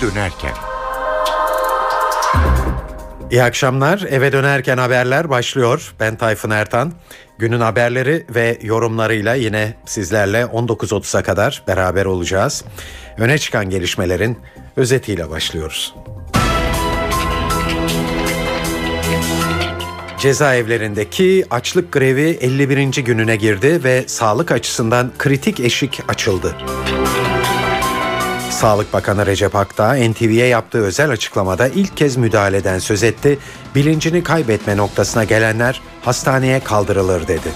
dönerken. İyi akşamlar. Eve dönerken haberler başlıyor. Ben Tayfun Ertan. Günün haberleri ve yorumlarıyla yine sizlerle 19.30'a kadar beraber olacağız. Öne çıkan gelişmelerin özetiyle başlıyoruz. Cezaevlerindeki açlık grevi 51. gününe girdi ve sağlık açısından kritik eşik açıldı. Sağlık Bakanı Recep Akdağ NTV'ye yaptığı özel açıklamada ilk kez müdahaleden söz etti. Bilincini kaybetme noktasına gelenler hastaneye kaldırılır dedi.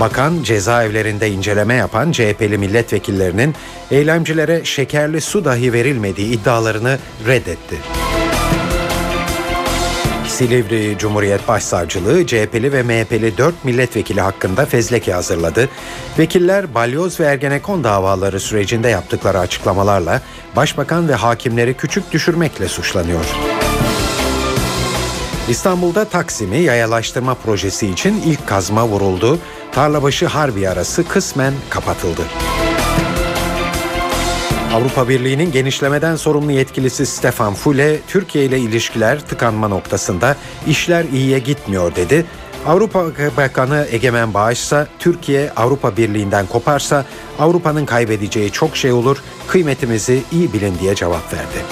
Bakan cezaevlerinde inceleme yapan CHP'li milletvekillerinin eylemcilere şekerli su dahi verilmediği iddialarını reddetti. Silivri Cumhuriyet Başsavcılığı CHP'li ve MHP'li 4 milletvekili hakkında fezleke hazırladı. Vekiller balyoz ve ergenekon davaları sürecinde yaptıkları açıklamalarla başbakan ve hakimleri küçük düşürmekle suçlanıyor. İstanbul'da Taksim'i yayalaştırma projesi için ilk kazma vuruldu. Tarlabaşı Harbi arası kısmen kapatıldı. Avrupa Birliği'nin genişlemeden sorumlu yetkilisi Stefan Füle, Türkiye ile ilişkiler tıkanma noktasında işler iyiye gitmiyor dedi. Avrupa Bakanı Egemen Bağış ise Türkiye Avrupa Birliği'nden koparsa Avrupa'nın kaybedeceği çok şey olur, kıymetimizi iyi bilin diye cevap verdi.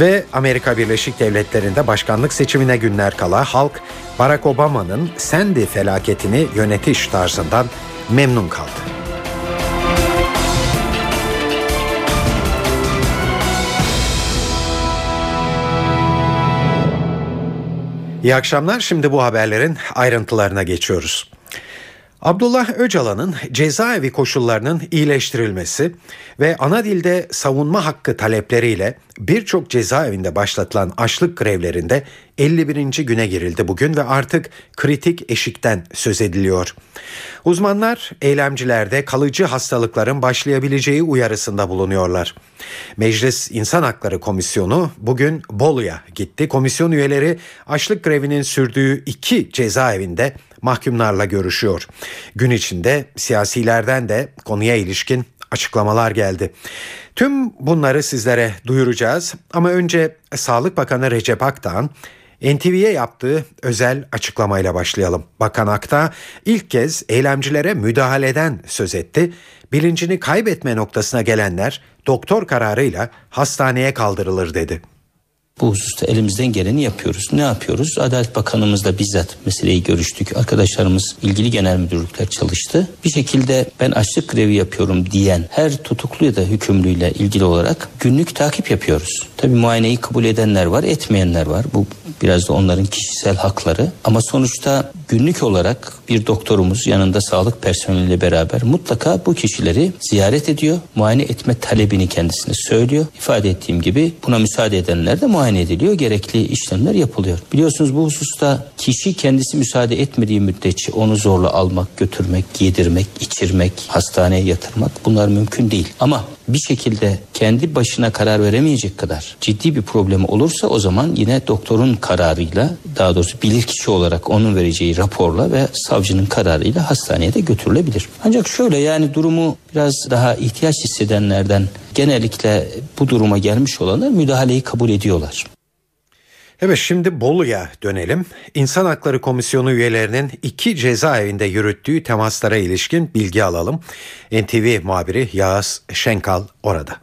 Ve Amerika Birleşik Devletleri'nde başkanlık seçimine günler kala halk Barack Obama'nın Sandy felaketini yönetiş tarzından memnun kaldı. İyi akşamlar. Şimdi bu haberlerin ayrıntılarına geçiyoruz. Abdullah Öcalan'ın cezaevi koşullarının iyileştirilmesi ve ana dilde savunma hakkı talepleriyle birçok cezaevinde başlatılan açlık grevlerinde 51. güne girildi bugün ve artık kritik eşikten söz ediliyor. Uzmanlar eylemcilerde kalıcı hastalıkların başlayabileceği uyarısında bulunuyorlar. Meclis İnsan Hakları Komisyonu bugün Bolu'ya gitti. Komisyon üyeleri açlık grevinin sürdüğü iki cezaevinde mahkumlarla görüşüyor. Gün içinde siyasilerden de konuya ilişkin açıklamalar geldi. Tüm bunları sizlere duyuracağız ama önce Sağlık Bakanı Recep Akdağ'ın NTV'ye yaptığı özel açıklamayla başlayalım. Bakan Akta ilk kez eylemcilere müdahaleden söz etti. Bilincini kaybetme noktasına gelenler doktor kararıyla hastaneye kaldırılır dedi. Bu hususta elimizden geleni yapıyoruz. Ne yapıyoruz? Adalet Bakanımızla bizzat meseleyi görüştük. Arkadaşlarımız ilgili genel müdürlükler çalıştı. Bir şekilde ben açlık grevi yapıyorum diyen her tutuklu ya da hükümlüyle ilgili olarak günlük takip yapıyoruz. Tabii muayeneyi kabul edenler var, etmeyenler var. Bu biraz da onların kişisel hakları. Ama sonuçta günlük olarak bir doktorumuz yanında sağlık personeliyle beraber mutlaka bu kişileri ziyaret ediyor. Muayene etme talebini kendisine söylüyor. İfade ettiğim gibi buna müsaade edenler de muayene ediliyor. Gerekli işlemler yapılıyor. Biliyorsunuz bu hususta kişi kendisi müsaade etmediği müddetçe onu zorla almak, götürmek, giydirmek, içirmek, hastaneye yatırmak bunlar mümkün değil. Ama bir şekilde kendi başına karar veremeyecek kadar ciddi bir problemi olursa o zaman yine doktorun kararıyla daha doğrusu bilirkişi olarak onun vereceği raporla ve savcının kararıyla hastaneye de götürülebilir. Ancak şöyle yani durumu biraz daha ihtiyaç hissedenlerden genellikle bu duruma gelmiş olanlar müdahaleyi kabul ediyorlar. Evet şimdi Bolu'ya dönelim. İnsan Hakları Komisyonu üyelerinin iki cezaevinde yürüttüğü temaslara ilişkin bilgi alalım. NTV muhabiri Yağız Şenkal orada.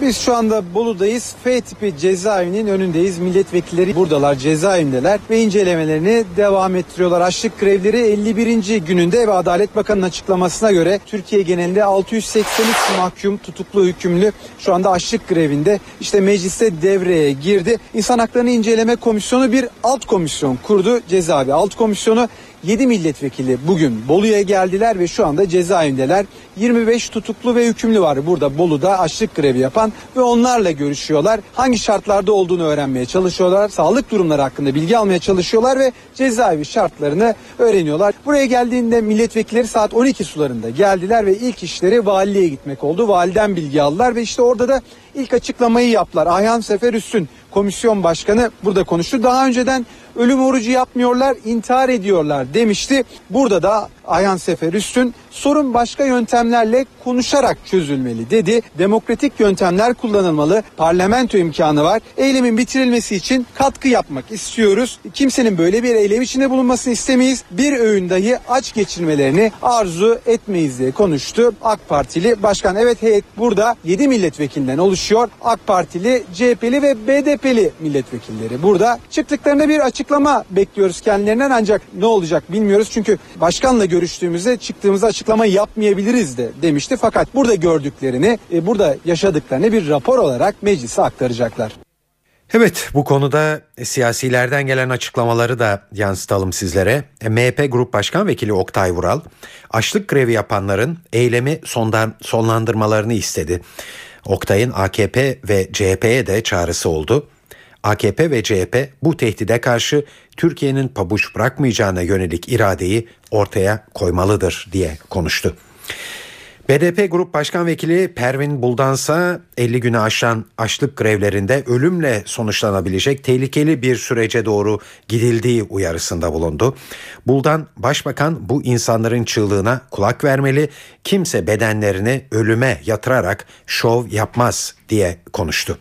Biz şu anda Bolu'dayız. F tipi cezaevinin önündeyiz. Milletvekilleri buradalar, cezaevindeler ve incelemelerini devam ettiriyorlar. Açlık grevleri 51. gününde ve Adalet Bakanı'nın açıklamasına göre Türkiye genelinde 683 mahkum tutuklu hükümlü şu anda açlık grevinde. İşte mecliste devreye girdi. İnsan Haklarını İnceleme Komisyonu bir alt komisyon kurdu. Cezaevi alt komisyonu 7 milletvekili bugün Bolu'ya geldiler ve şu anda cezaevindeler. 25 tutuklu ve hükümlü var burada Bolu'da açlık grevi yapan ve onlarla görüşüyorlar. Hangi şartlarda olduğunu öğrenmeye çalışıyorlar. Sağlık durumları hakkında bilgi almaya çalışıyorlar ve cezaevi şartlarını öğreniyorlar. Buraya geldiğinde milletvekilleri saat 12 sularında geldiler ve ilk işleri valiliğe gitmek oldu. Validen bilgi aldılar ve işte orada da ilk açıklamayı yaptılar. Ayhan Sefer Üstün komisyon başkanı burada konuştu. Daha önceden ölüm orucu yapmıyorlar, intihar ediyorlar demişti. Burada da Ayhan Sefer Üstün sorun başka yöntemlerle konuşarak çözülmeli dedi. Demokratik yöntemler kullanılmalı. Parlamento imkanı var. Eylemin bitirilmesi için katkı yapmak istiyoruz. Kimsenin böyle bir eylem içinde bulunmasını istemeyiz. Bir öğün dahi aç geçirmelerini arzu etmeyiz diye konuştu. AK Partili başkan evet heyet burada 7 milletvekilinden oluşuyor. AK Partili, CHP'li ve BDP'li milletvekilleri burada. Çıktıklarında bir açıklama bekliyoruz kendilerinden ancak ne olacak bilmiyoruz. Çünkü başkanla görüştüğümüzde çıktığımızda açıklama yapmayabiliriz de demişti. Fakat burada gördüklerini, e, burada yaşadıklarını bir rapor olarak meclise aktaracaklar. Evet bu konuda siyasilerden gelen açıklamaları da yansıtalım sizlere. MHP Grup Başkan Vekili Oktay Vural açlık grevi yapanların eylemi sondan, sonlandırmalarını istedi. Oktay'ın AKP ve CHP'ye de çağrısı oldu. AKP ve CHP bu tehdide karşı Türkiye'nin pabuç bırakmayacağına yönelik iradeyi ortaya koymalıdır diye konuştu. BDP Grup Başkan Vekili Pervin Buldansa 50 günü aşan açlık grevlerinde ölümle sonuçlanabilecek tehlikeli bir sürece doğru gidildiği uyarısında bulundu. Buldan Başbakan bu insanların çığlığına kulak vermeli, kimse bedenlerini ölüme yatırarak şov yapmaz diye konuştu.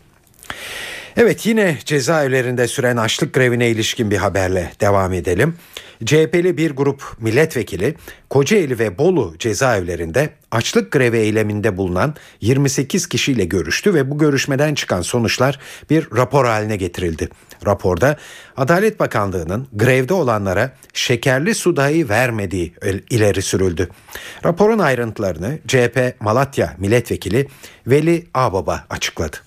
Evet yine cezaevlerinde süren açlık grevine ilişkin bir haberle devam edelim. CHP'li bir grup milletvekili Kocaeli ve Bolu cezaevlerinde açlık grevi eyleminde bulunan 28 kişiyle görüştü ve bu görüşmeden çıkan sonuçlar bir rapor haline getirildi. Raporda Adalet Bakanlığı'nın grevde olanlara şekerli su dahi vermediği ileri sürüldü. Raporun ayrıntılarını CHP Malatya milletvekili Veli Ağbaba açıkladı.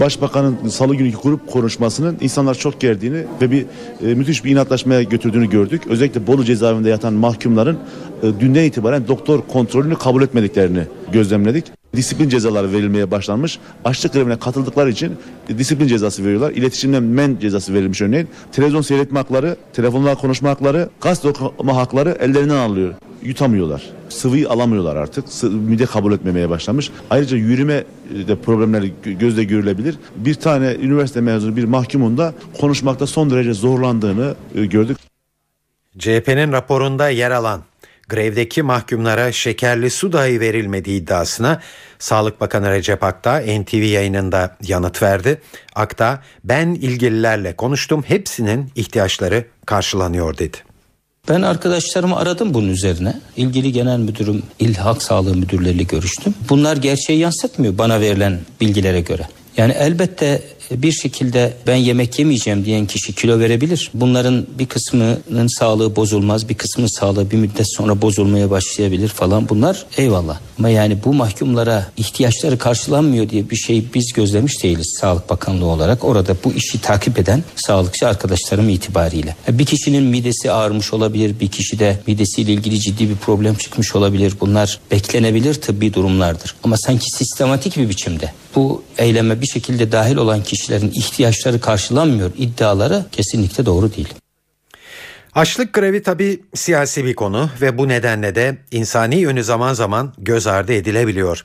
Başbakanın salı günkü grup konuşmasının insanlar çok gerdiğini ve bir e, müthiş bir inatlaşmaya götürdüğünü gördük. Özellikle Bolu cezaevinde yatan mahkumların e, dünden itibaren doktor kontrolünü kabul etmediklerini gözlemledik. Disiplin cezaları verilmeye başlanmış. Açlık grevine katıldıkları için disiplin cezası veriyorlar. İletişimden men cezası verilmiş örneğin. Televizyon seyretme hakları, telefonla konuşma hakları, gazete okuma hakları ellerinden alıyor. Yutamıyorlar. Sıvıyı alamıyorlar artık. Mide kabul etmemeye başlamış. Ayrıca yürüme e, de problemleri gözle görülebilir. Bir tane üniversite mezunu bir mahkumun da konuşmakta son derece zorlandığını e, gördük. CHP'nin raporunda yer alan grevdeki mahkumlara şekerli su dahi verilmediği iddiasına Sağlık Bakanı Recep Akta NTV yayınında yanıt verdi. Akta ben ilgililerle konuştum hepsinin ihtiyaçları karşılanıyor dedi. Ben arkadaşlarımı aradım bunun üzerine. İlgili genel müdürüm, il halk sağlığı müdürleriyle görüştüm. Bunlar gerçeği yansıtmıyor bana verilen bilgilere göre. Yani elbette bir şekilde ben yemek yemeyeceğim diyen kişi kilo verebilir. Bunların bir kısmının sağlığı bozulmaz, bir kısmının sağlığı bir müddet sonra bozulmaya başlayabilir falan. Bunlar eyvallah. Ama yani bu mahkumlara ihtiyaçları karşılanmıyor diye bir şey biz gözlemiş değiliz Sağlık Bakanlığı olarak. Orada bu işi takip eden sağlıkçı arkadaşlarım itibariyle. Bir kişinin midesi ağrımış olabilir, bir kişide midesiyle ilgili ciddi bir problem çıkmış olabilir. Bunlar beklenebilir tıbbi durumlardır. Ama sanki sistematik bir biçimde bu eyleme bir şekilde dahil olan kişilerin ihtiyaçları karşılanmıyor iddiaları kesinlikle doğru değil. Açlık grevi tabi siyasi bir konu ve bu nedenle de insani yönü zaman zaman göz ardı edilebiliyor.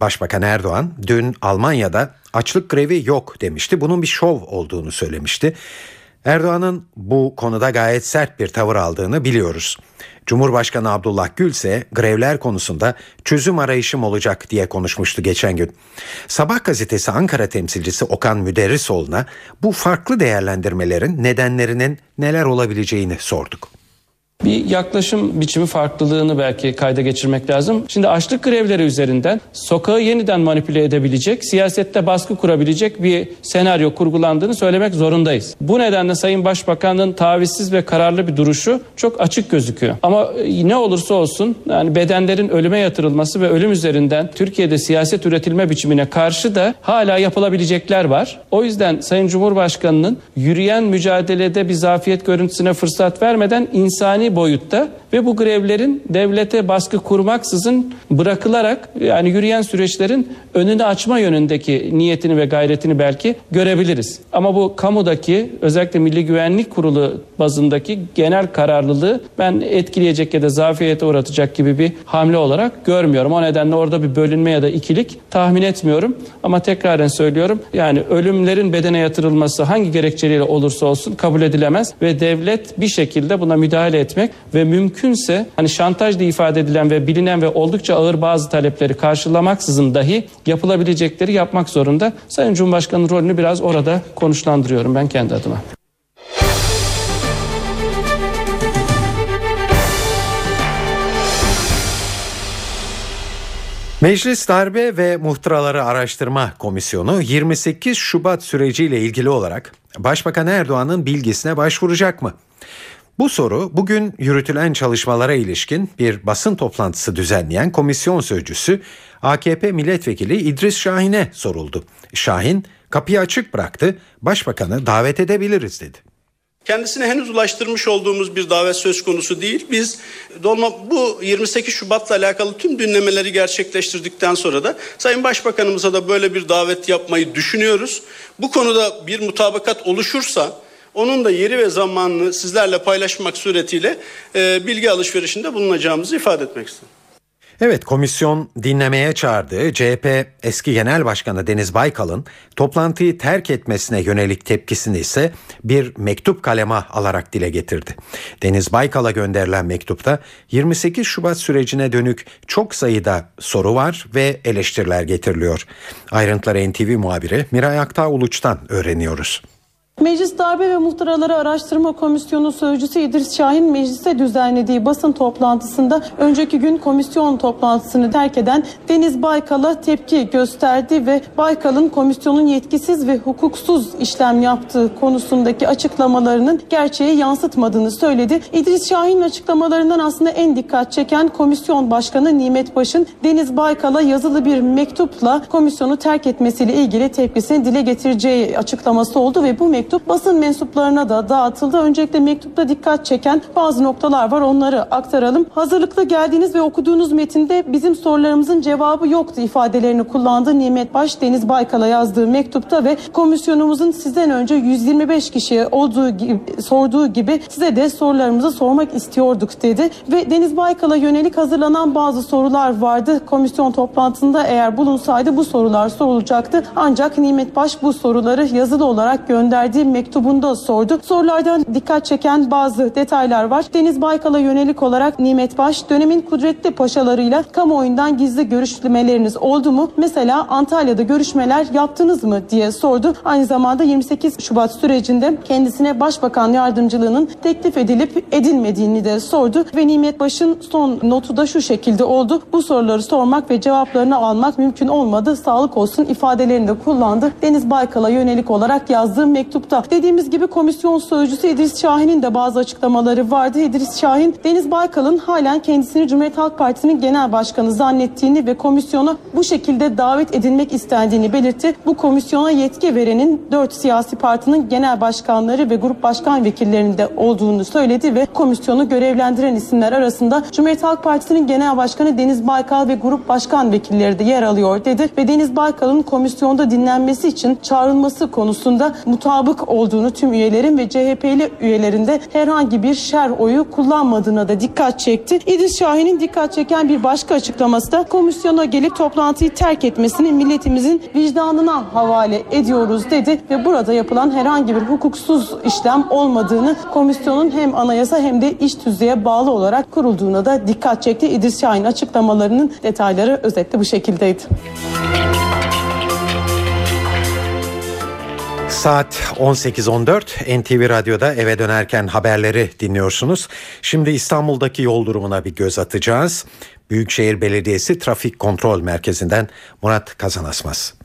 Başbakan Erdoğan dün Almanya'da açlık grevi yok demişti. Bunun bir şov olduğunu söylemişti. Erdoğan'ın bu konuda gayet sert bir tavır aldığını biliyoruz. Cumhurbaşkanı Abdullah Gül ise grevler konusunda çözüm arayışım olacak diye konuşmuştu geçen gün. Sabah gazetesi Ankara temsilcisi Okan Müderrisoğlu'na bu farklı değerlendirmelerin nedenlerinin neler olabileceğini sorduk. Bir yaklaşım biçimi farklılığını belki kayda geçirmek lazım. Şimdi açlık grevleri üzerinden sokağı yeniden manipüle edebilecek, siyasette baskı kurabilecek bir senaryo kurgulandığını söylemek zorundayız. Bu nedenle Sayın Başbakan'ın tavizsiz ve kararlı bir duruşu çok açık gözüküyor. Ama e, ne olursa olsun yani bedenlerin ölüme yatırılması ve ölüm üzerinden Türkiye'de siyaset üretilme biçimine karşı da hala yapılabilecekler var. O yüzden Sayın Cumhurbaşkanı'nın yürüyen mücadelede bir zafiyet görüntüsüne fırsat vermeden insani boyutta ve bu grevlerin devlete baskı kurmaksızın bırakılarak yani yürüyen süreçlerin önünü açma yönündeki niyetini ve gayretini belki görebiliriz. Ama bu kamudaki özellikle Milli Güvenlik Kurulu bazındaki genel kararlılığı ben etkileyecek ya da zafiyete uğratacak gibi bir hamle olarak görmüyorum. O nedenle orada bir bölünme ya da ikilik tahmin etmiyorum. Ama tekraren söylüyorum yani ölümlerin bedene yatırılması hangi gerekçeyle olursa olsun kabul edilemez ve devlet bir şekilde buna müdahale etmek ve mümkünse hani şantajla ifade edilen ve bilinen ve oldukça ağır bazı talepleri karşılamaksızın dahi yapılabilecekleri yapmak zorunda. Sayın Cumhurbaşkanı'nın rolünü biraz orada konuşlandırıyorum ben kendi adıma. Meclis Darbe ve Muhtıraları Araştırma Komisyonu 28 Şubat süreciyle ilgili olarak Başbakan Erdoğan'ın bilgisine başvuracak mı? Bu soru bugün yürütülen çalışmalara ilişkin bir basın toplantısı düzenleyen komisyon sözcüsü AKP milletvekili İdris Şahin'e soruldu. Şahin kapıyı açık bıraktı, başbakanı davet edebiliriz dedi. Kendisine henüz ulaştırmış olduğumuz bir davet söz konusu değil. Biz dolma bu 28 Şubat'la alakalı tüm dinlemeleri gerçekleştirdikten sonra da Sayın Başbakanımıza da böyle bir davet yapmayı düşünüyoruz. Bu konuda bir mutabakat oluşursa onun da yeri ve zamanını sizlerle paylaşmak suretiyle e, bilgi alışverişinde bulunacağımızı ifade etmek istedim. Evet komisyon dinlemeye çağırdığı CHP eski genel başkanı Deniz Baykal'ın toplantıyı terk etmesine yönelik tepkisini ise bir mektup kaleme alarak dile getirdi. Deniz Baykal'a gönderilen mektupta 28 Şubat sürecine dönük çok sayıda soru var ve eleştiriler getiriliyor. Ayrıntıları NTV muhabiri Miray Aktağ Uluç'tan öğreniyoruz. Meclis Darbe ve Muhtıraları Araştırma Komisyonu Sözcüsü İdris Şahin mecliste düzenlediği basın toplantısında önceki gün komisyon toplantısını terk eden Deniz Baykal'a tepki gösterdi ve Baykal'ın komisyonun yetkisiz ve hukuksuz işlem yaptığı konusundaki açıklamalarının gerçeği yansıtmadığını söyledi. İdris Şahin'in açıklamalarından aslında en dikkat çeken komisyon başkanı Nimet Baş'ın Deniz Baykal'a yazılı bir mektupla komisyonu terk etmesiyle ilgili tepkisini dile getireceği açıklaması oldu ve bu mektup basın mensuplarına da dağıtıldı. Öncelikle mektupta dikkat çeken bazı noktalar var onları aktaralım. Hazırlıklı geldiğiniz ve okuduğunuz metinde bizim sorularımızın cevabı yoktu ifadelerini kullandı Nimet Baş Deniz Baykal'a yazdığı mektupta ve komisyonumuzun sizden önce 125 kişiye olduğu gibi, sorduğu gibi size de sorularımızı sormak istiyorduk dedi ve Deniz Baykal'a yönelik hazırlanan bazı sorular vardı. Komisyon toplantısında eğer bulunsaydı bu sorular sorulacaktı. Ancak Nimet Baş bu soruları yazılı olarak gönderdiği mektubunda sordu. Sorulardan dikkat çeken bazı detaylar var. Deniz Baykal'a yönelik olarak Nimet Baş dönemin kudretli paşalarıyla kamuoyundan gizli görüşmeleriniz oldu mu? Mesela Antalya'da görüşmeler yaptınız mı diye sordu. Aynı zamanda 28 Şubat sürecinde kendisine başbakan yardımcılığının teklif edilip edilmediğini de sordu ve Nimet Baş'ın son notu da şu şekilde oldu. Bu soruları sormak ve cevaplarını almak mümkün olmadı. Sağlık olsun ifadelerini de kullandı. Deniz Baykal'a yönelik olarak yazdığı mektupta. Dediğimiz gibi komisyon sözcüsü İdris Şahin'in de bazı açıklamaları vardı. İdris Şahin, Deniz Baykal'ın halen kendisini Cumhuriyet Halk Partisi'nin genel başkanı zannettiğini ve komisyona bu şekilde davet edilmek istendiğini belirtti. Bu komisyona yetki verenin dört siyasi partinin genel başkanları ve grup başkan vekillerinde olduğunu söyledi ve komisyonu görevlendiren isimler arasında Cumhuriyet Halk Partisi'nin genel başkanı Deniz Baykal ve grup başkan vekilleri de yer alıyor dedi ve Deniz Baykal'ın komisyonda dinlenmesi için çağrılması konusunda mutabık olduğunu tüm üyelerin ve CHP'li üyelerinde herhangi bir şer oyu kullanmadığına da dikkat çekti. İdris Şahin'in dikkat çeken bir başka açıklaması da komisyona gelip toplantıyı terk etmesini milletimizin vicdanına havale ediyoruz dedi ve burada yapılan herhangi bir hukuksuz işlem olmadığını komisyonun hem anayasa hem de iş tüzüğe bağlı olarak kurulduğuna da dikkat çekti. İdris Şahin açıklamalarının detayları özetle bu şekildeydi. Saat 18.14 NTV Radyo'da eve dönerken haberleri dinliyorsunuz. Şimdi İstanbul'daki yol durumuna bir göz atacağız. Büyükşehir Belediyesi Trafik Kontrol Merkezi'nden Murat Kazanasmaz.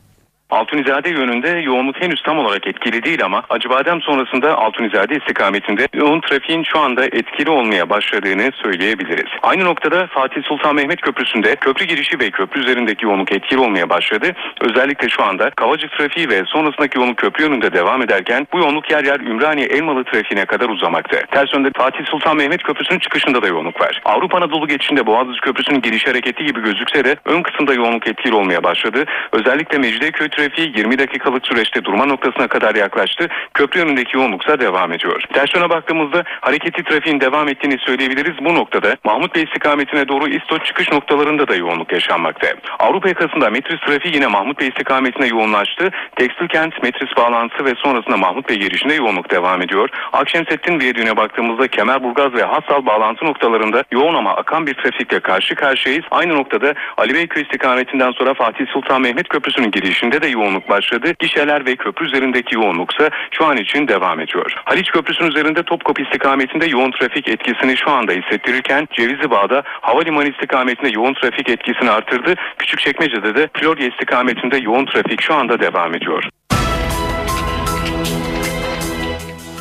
Altunizade yönünde yoğunluk henüz tam olarak etkili değil ama Acıbadem sonrasında Altunizade istikametinde yoğun trafiğin şu anda etkili olmaya başladığını söyleyebiliriz. Aynı noktada Fatih Sultan Mehmet Köprüsü'nde köprü girişi ve köprü üzerindeki yoğunluk etkili olmaya başladı. Özellikle şu anda Kavacık trafiği ve sonrasındaki yoğunluk köprü yönünde devam ederken bu yoğunluk yer yer Ümraniye Elmalı trafiğine kadar uzamakta. Ters yönde Fatih Sultan Mehmet Köprüsü'nün çıkışında da yoğunluk var. Avrupa Anadolu geçişinde Boğaziçi Köprüsü'nün giriş hareketi gibi gözükse de ön kısımda yoğunluk etkili olmaya başladı. Özellikle Mecidiyeköy trafiği 20 dakikalık süreçte durma noktasına kadar yaklaştı. Köprü yönündeki yoğunluksa devam ediyor. Ters yöne baktığımızda hareketli trafiğin devam ettiğini söyleyebiliriz. Bu noktada Mahmut Bey istikametine doğru İstoç çıkış noktalarında da yoğunluk yaşanmakta. Avrupa yakasında metris trafiği yine Mahmut Bey istikametine yoğunlaştı. Tekstil kent metris bağlantısı ve sonrasında Mahmut Bey girişinde yoğunluk devam ediyor. Akşemsettin Viyadüğü'ne baktığımızda Kemerburgaz ve Hassal bağlantı noktalarında yoğun ama akan bir trafikle karşı karşıyayız. Aynı noktada Ali Beyköy istikametinden sonra Fatih Sultan Mehmet Köprüsü'nün girişinde de yoğunluk başladı. Gişeler ve köprü üzerindeki yoğunluksa şu an için devam ediyor. Haliç Köprüsü'nün üzerinde Topkapı istikametinde yoğun trafik etkisini şu anda hissettirirken Cevizli Bağ'da havalimanı istikametinde yoğun trafik etkisini artırdı. Küçükçekmece'de de Florya istikametinde yoğun trafik şu anda devam ediyor.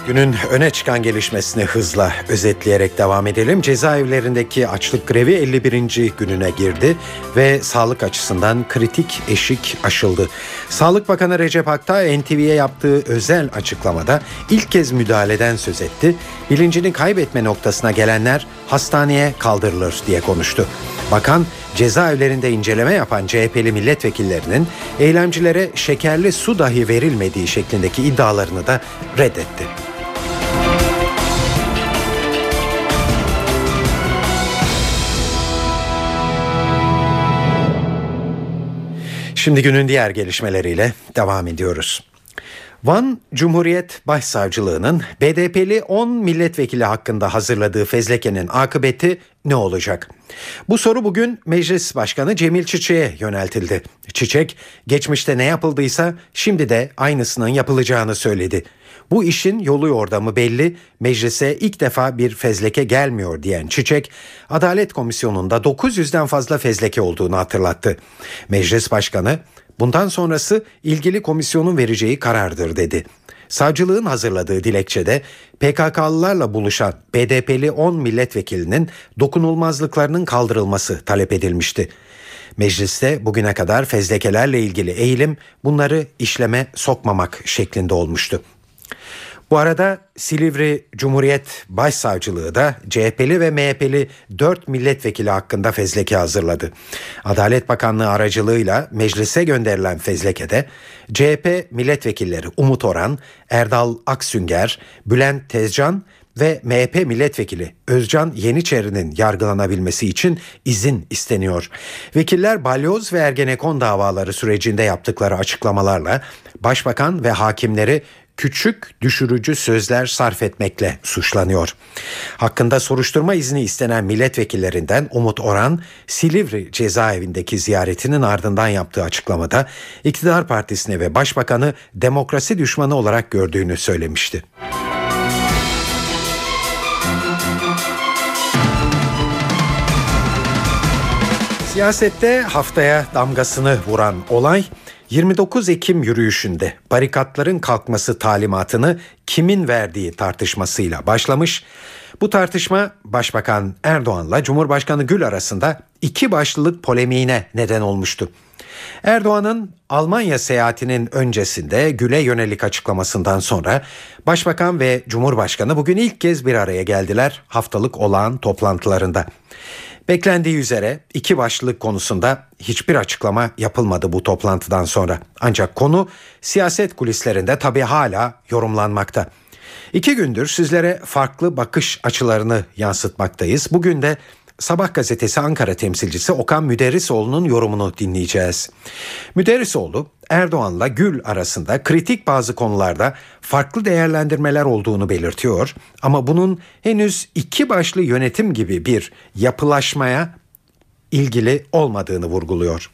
Günün öne çıkan gelişmesini hızla özetleyerek devam edelim. Cezaevlerindeki açlık grevi 51. gününe girdi ve sağlık açısından kritik eşik aşıldı. Sağlık Bakanı Recep Akta NTV'ye yaptığı özel açıklamada ilk kez müdahaleden söz etti. Bilincini kaybetme noktasına gelenler hastaneye kaldırılır diye konuştu. Bakan cezaevlerinde inceleme yapan CHP'li milletvekillerinin eylemcilere şekerli su dahi verilmediği şeklindeki iddialarını da reddetti. Şimdi günün diğer gelişmeleriyle devam ediyoruz. Van Cumhuriyet Başsavcılığı'nın BDP'li 10 milletvekili hakkında hazırladığı fezlekenin akıbeti ne olacak? Bu soru bugün Meclis Başkanı Cemil Çiçek'e yöneltildi. Çiçek, geçmişte ne yapıldıysa şimdi de aynısının yapılacağını söyledi. Bu işin yolu yordamı belli, meclise ilk defa bir fezleke gelmiyor diyen Çiçek, Adalet Komisyonu'nda 900'den fazla fezleke olduğunu hatırlattı. Meclis Başkanı, bundan sonrası ilgili komisyonun vereceği karardır dedi. Savcılığın hazırladığı dilekçede PKK'lılarla buluşan BDP'li 10 milletvekilinin dokunulmazlıklarının kaldırılması talep edilmişti. Mecliste bugüne kadar fezlekelerle ilgili eğilim bunları işleme sokmamak şeklinde olmuştu. Bu arada Silivri Cumhuriyet Başsavcılığı da CHP'li ve MHP'li 4 milletvekili hakkında fezleke hazırladı. Adalet Bakanlığı aracılığıyla meclise gönderilen fezlekede CHP milletvekilleri Umut Oran, Erdal Aksünger, Bülent Tezcan ve MHP milletvekili Özcan Yeniçeri'nin yargılanabilmesi için izin isteniyor. Vekiller balyoz ve ergenekon davaları sürecinde yaptıkları açıklamalarla başbakan ve hakimleri küçük düşürücü sözler sarf etmekle suçlanıyor. Hakkında soruşturma izni istenen milletvekillerinden Umut Oran, Silivri cezaevindeki ziyaretinin ardından yaptığı açıklamada iktidar partisini ve başbakanı demokrasi düşmanı olarak gördüğünü söylemişti. Siyasette haftaya damgasını vuran olay 29 Ekim yürüyüşünde barikatların kalkması talimatını kimin verdiği tartışmasıyla başlamış. Bu tartışma Başbakan Erdoğan'la Cumhurbaşkanı Gül arasında iki başlılık polemiğine neden olmuştu. Erdoğan'ın Almanya seyahatinin öncesinde Gül'e yönelik açıklamasından sonra Başbakan ve Cumhurbaşkanı bugün ilk kez bir araya geldiler haftalık olağan toplantılarında. Beklendiği üzere iki başlık konusunda hiçbir açıklama yapılmadı bu toplantıdan sonra. Ancak konu siyaset kulislerinde tabii hala yorumlanmakta. İki gündür sizlere farklı bakış açılarını yansıtmaktayız. Bugün de Sabah gazetesi Ankara temsilcisi Okan Müderrisoğlu'nun yorumunu dinleyeceğiz. Müderrisoğlu Erdoğan'la Gül arasında kritik bazı konularda farklı değerlendirmeler olduğunu belirtiyor ama bunun henüz iki başlı yönetim gibi bir yapılaşmaya ilgili olmadığını vurguluyor.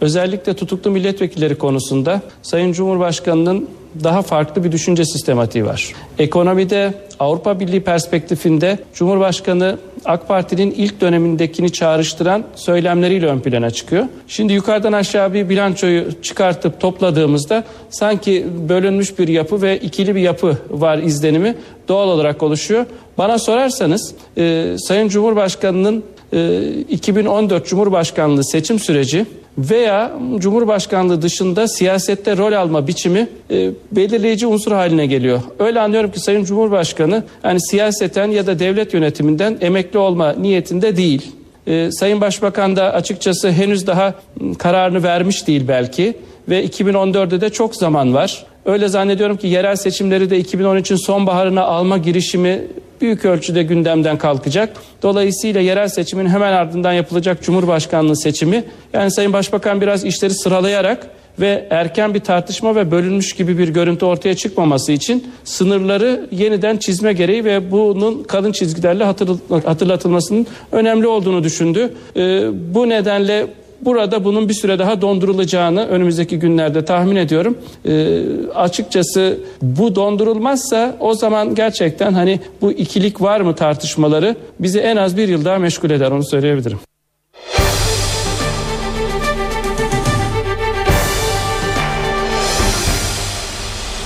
Özellikle tutuklu milletvekilleri konusunda Sayın Cumhurbaşkanı'nın daha farklı bir düşünce sistematiği var. Ekonomide Avrupa Birliği perspektifinde Cumhurbaşkanı AK Parti'nin ilk dönemindekini çağrıştıran söylemleriyle ön plana çıkıyor. Şimdi yukarıdan aşağı bir bilançoyu çıkartıp topladığımızda sanki bölünmüş bir yapı ve ikili bir yapı var izlenimi doğal olarak oluşuyor. Bana sorarsanız e, Sayın Cumhurbaşkanı'nın 2014 Cumhurbaşkanlığı seçim süreci veya Cumhurbaşkanlığı dışında siyasette rol alma biçimi e, belirleyici unsur haline geliyor. Öyle anlıyorum ki Sayın Cumhurbaşkanı yani siyaseten ya da devlet yönetiminden emekli olma niyetinde değil. E, Sayın Başbakan da açıkçası henüz daha kararını vermiş değil belki ve 2014'de de çok zaman var. Öyle zannediyorum ki yerel seçimleri de 2013'ün sonbaharına alma girişimi büyük ölçüde gündemden kalkacak. Dolayısıyla yerel seçimin hemen ardından yapılacak Cumhurbaşkanlığı seçimi yani Sayın Başbakan biraz işleri sıralayarak ve erken bir tartışma ve bölünmüş gibi bir görüntü ortaya çıkmaması için sınırları yeniden çizme gereği ve bunun kalın çizgilerle hatırl- hatırlatılmasının önemli olduğunu düşündü. Ee, bu nedenle Burada bunun bir süre daha dondurulacağını önümüzdeki günlerde tahmin ediyorum. Ee, açıkçası bu dondurulmazsa o zaman gerçekten hani bu ikilik var mı tartışmaları bizi en az bir yıl daha meşgul eder onu söyleyebilirim.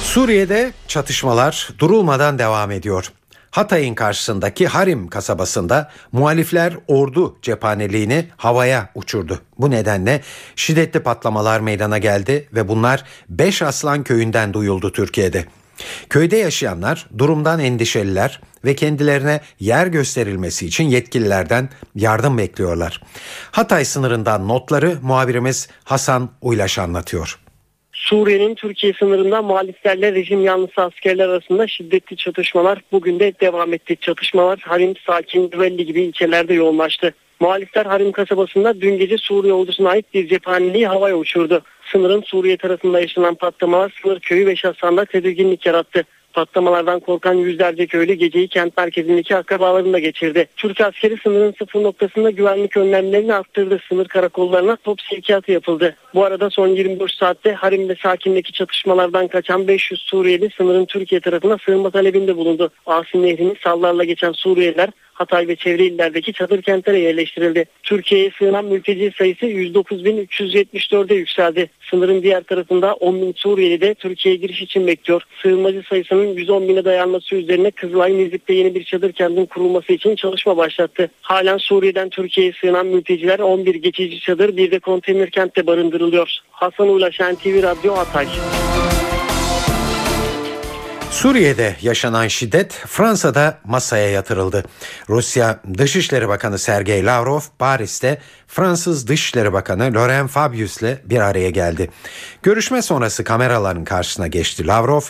Suriye'de çatışmalar durulmadan devam ediyor. Hatay'ın karşısındaki Harim kasabasında muhalifler ordu cephaneliğini havaya uçurdu. Bu nedenle şiddetli patlamalar meydana geldi ve bunlar Beş Aslan köyünden duyuldu Türkiye'de. Köyde yaşayanlar durumdan endişeliler ve kendilerine yer gösterilmesi için yetkililerden yardım bekliyorlar. Hatay sınırından notları muhabirimiz Hasan Uylaş anlatıyor. Suriye'nin Türkiye sınırında muhaliflerle rejim yanlısı askerler arasında şiddetli çatışmalar bugün de devam etti. Çatışmalar Harim, Sakin, Güvelli gibi ilçelerde yoğunlaştı. Muhalifler Harim kasabasında dün gece Suriye ordusuna ait bir cephaneliği havaya uçurdu. Sınırın Suriye tarafında yaşanan patlamalar sınır köyü ve şahsanda tedirginlik yarattı. Patlamalardan korkan yüzlerce köylü geceyi kent merkezindeki akrabalarında geçirdi. Türk askeri sınırın sıfır noktasında güvenlik önlemlerini arttırdı. Sınır karakollarına top sevkiyatı yapıldı. Bu arada son 24 saatte Harim ve Sakin'deki çatışmalardan kaçan 500 Suriyeli sınırın Türkiye tarafına sığınma talebinde bulundu. Asin Nehri'ni sallarla geçen Suriyeliler Hatay ve çevre illerdeki çadır kentlere yerleştirildi. Türkiye'ye sığınan mülteci sayısı 109.374'e yükseldi. Sınırın diğer tarafında 10 bin Suriyeli de Türkiye'ye giriş için bekliyor. Sığınmacı sayısının 110 bine dayanması üzerine Kızılay Nizip'te yeni bir çadır kentin kurulması için çalışma başlattı. Halen Suriye'den Türkiye'ye sığınan mülteciler 11 geçici çadır bir de konteyner kentte barındırılıyor. Hasan Ulaş NTV Radyo Hatay. Suriye'de yaşanan şiddet Fransa'da masaya yatırıldı. Rusya Dışişleri Bakanı Sergey Lavrov Paris'te Fransız Dışişleri Bakanı Laurent Fabius'le bir araya geldi. Görüşme sonrası kameraların karşısına geçti Lavrov,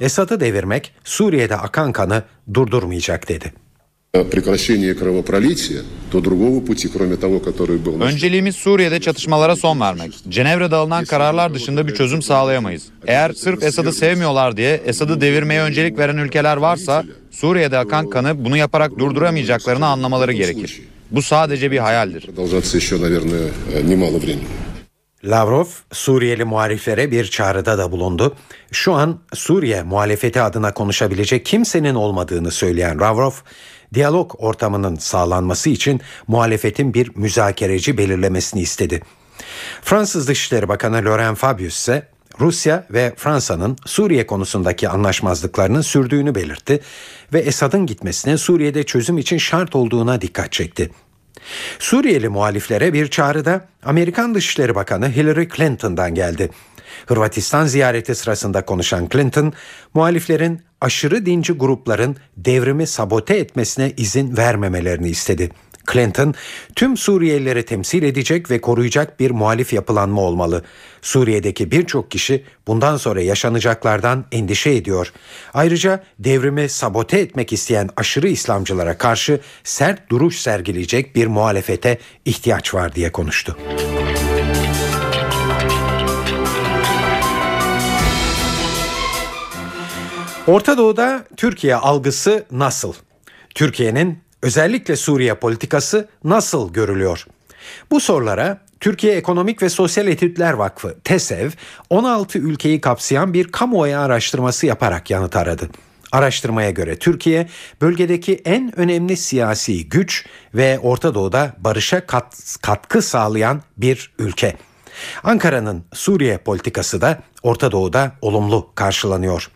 Esad'ı devirmek Suriye'de akan kanı durdurmayacak dedi. Önceliğimiz Suriye'de çatışmalara son vermek. Cenevre'de alınan kararlar dışında bir çözüm sağlayamayız. Eğer sırf Esad'ı sevmiyorlar diye Esad'ı devirmeye öncelik veren ülkeler varsa Suriye'de akan kanı bunu yaparak durduramayacaklarını anlamaları gerekir. Bu sadece bir hayaldir. Lavrov, Suriyeli muhaliflere bir çağrıda da bulundu. Şu an Suriye muhalefeti adına konuşabilecek kimsenin olmadığını söyleyen Lavrov, diyalog ortamının sağlanması için muhalefetin bir müzakereci belirlemesini istedi. Fransız Dışişleri Bakanı Laurent Fabius ise Rusya ve Fransa'nın Suriye konusundaki anlaşmazlıklarının sürdüğünü belirtti ve Esad'ın gitmesine Suriye'de çözüm için şart olduğuna dikkat çekti. Suriyeli muhaliflere bir çağrı da Amerikan Dışişleri Bakanı Hillary Clinton'dan geldi. Hırvatistan ziyareti sırasında konuşan Clinton, muhaliflerin aşırı dinci grupların devrimi sabote etmesine izin vermemelerini istedi. Clinton, tüm Suriyelileri temsil edecek ve koruyacak bir muhalif yapılanma olmalı. Suriye'deki birçok kişi bundan sonra yaşanacaklardan endişe ediyor. Ayrıca devrimi sabote etmek isteyen aşırı İslamcılara karşı sert duruş sergileyecek bir muhalefete ihtiyaç var diye konuştu. Orta Doğu'da Türkiye algısı nasıl? Türkiye'nin özellikle Suriye politikası nasıl görülüyor? Bu sorulara Türkiye Ekonomik ve Sosyal Etütler Vakfı TESEV 16 ülkeyi kapsayan bir kamuoyu araştırması yaparak yanıt aradı. Araştırmaya göre Türkiye bölgedeki en önemli siyasi güç ve Orta Doğu'da barışa kat, katkı sağlayan bir ülke. Ankara'nın Suriye politikası da Orta Doğu'da olumlu karşılanıyor.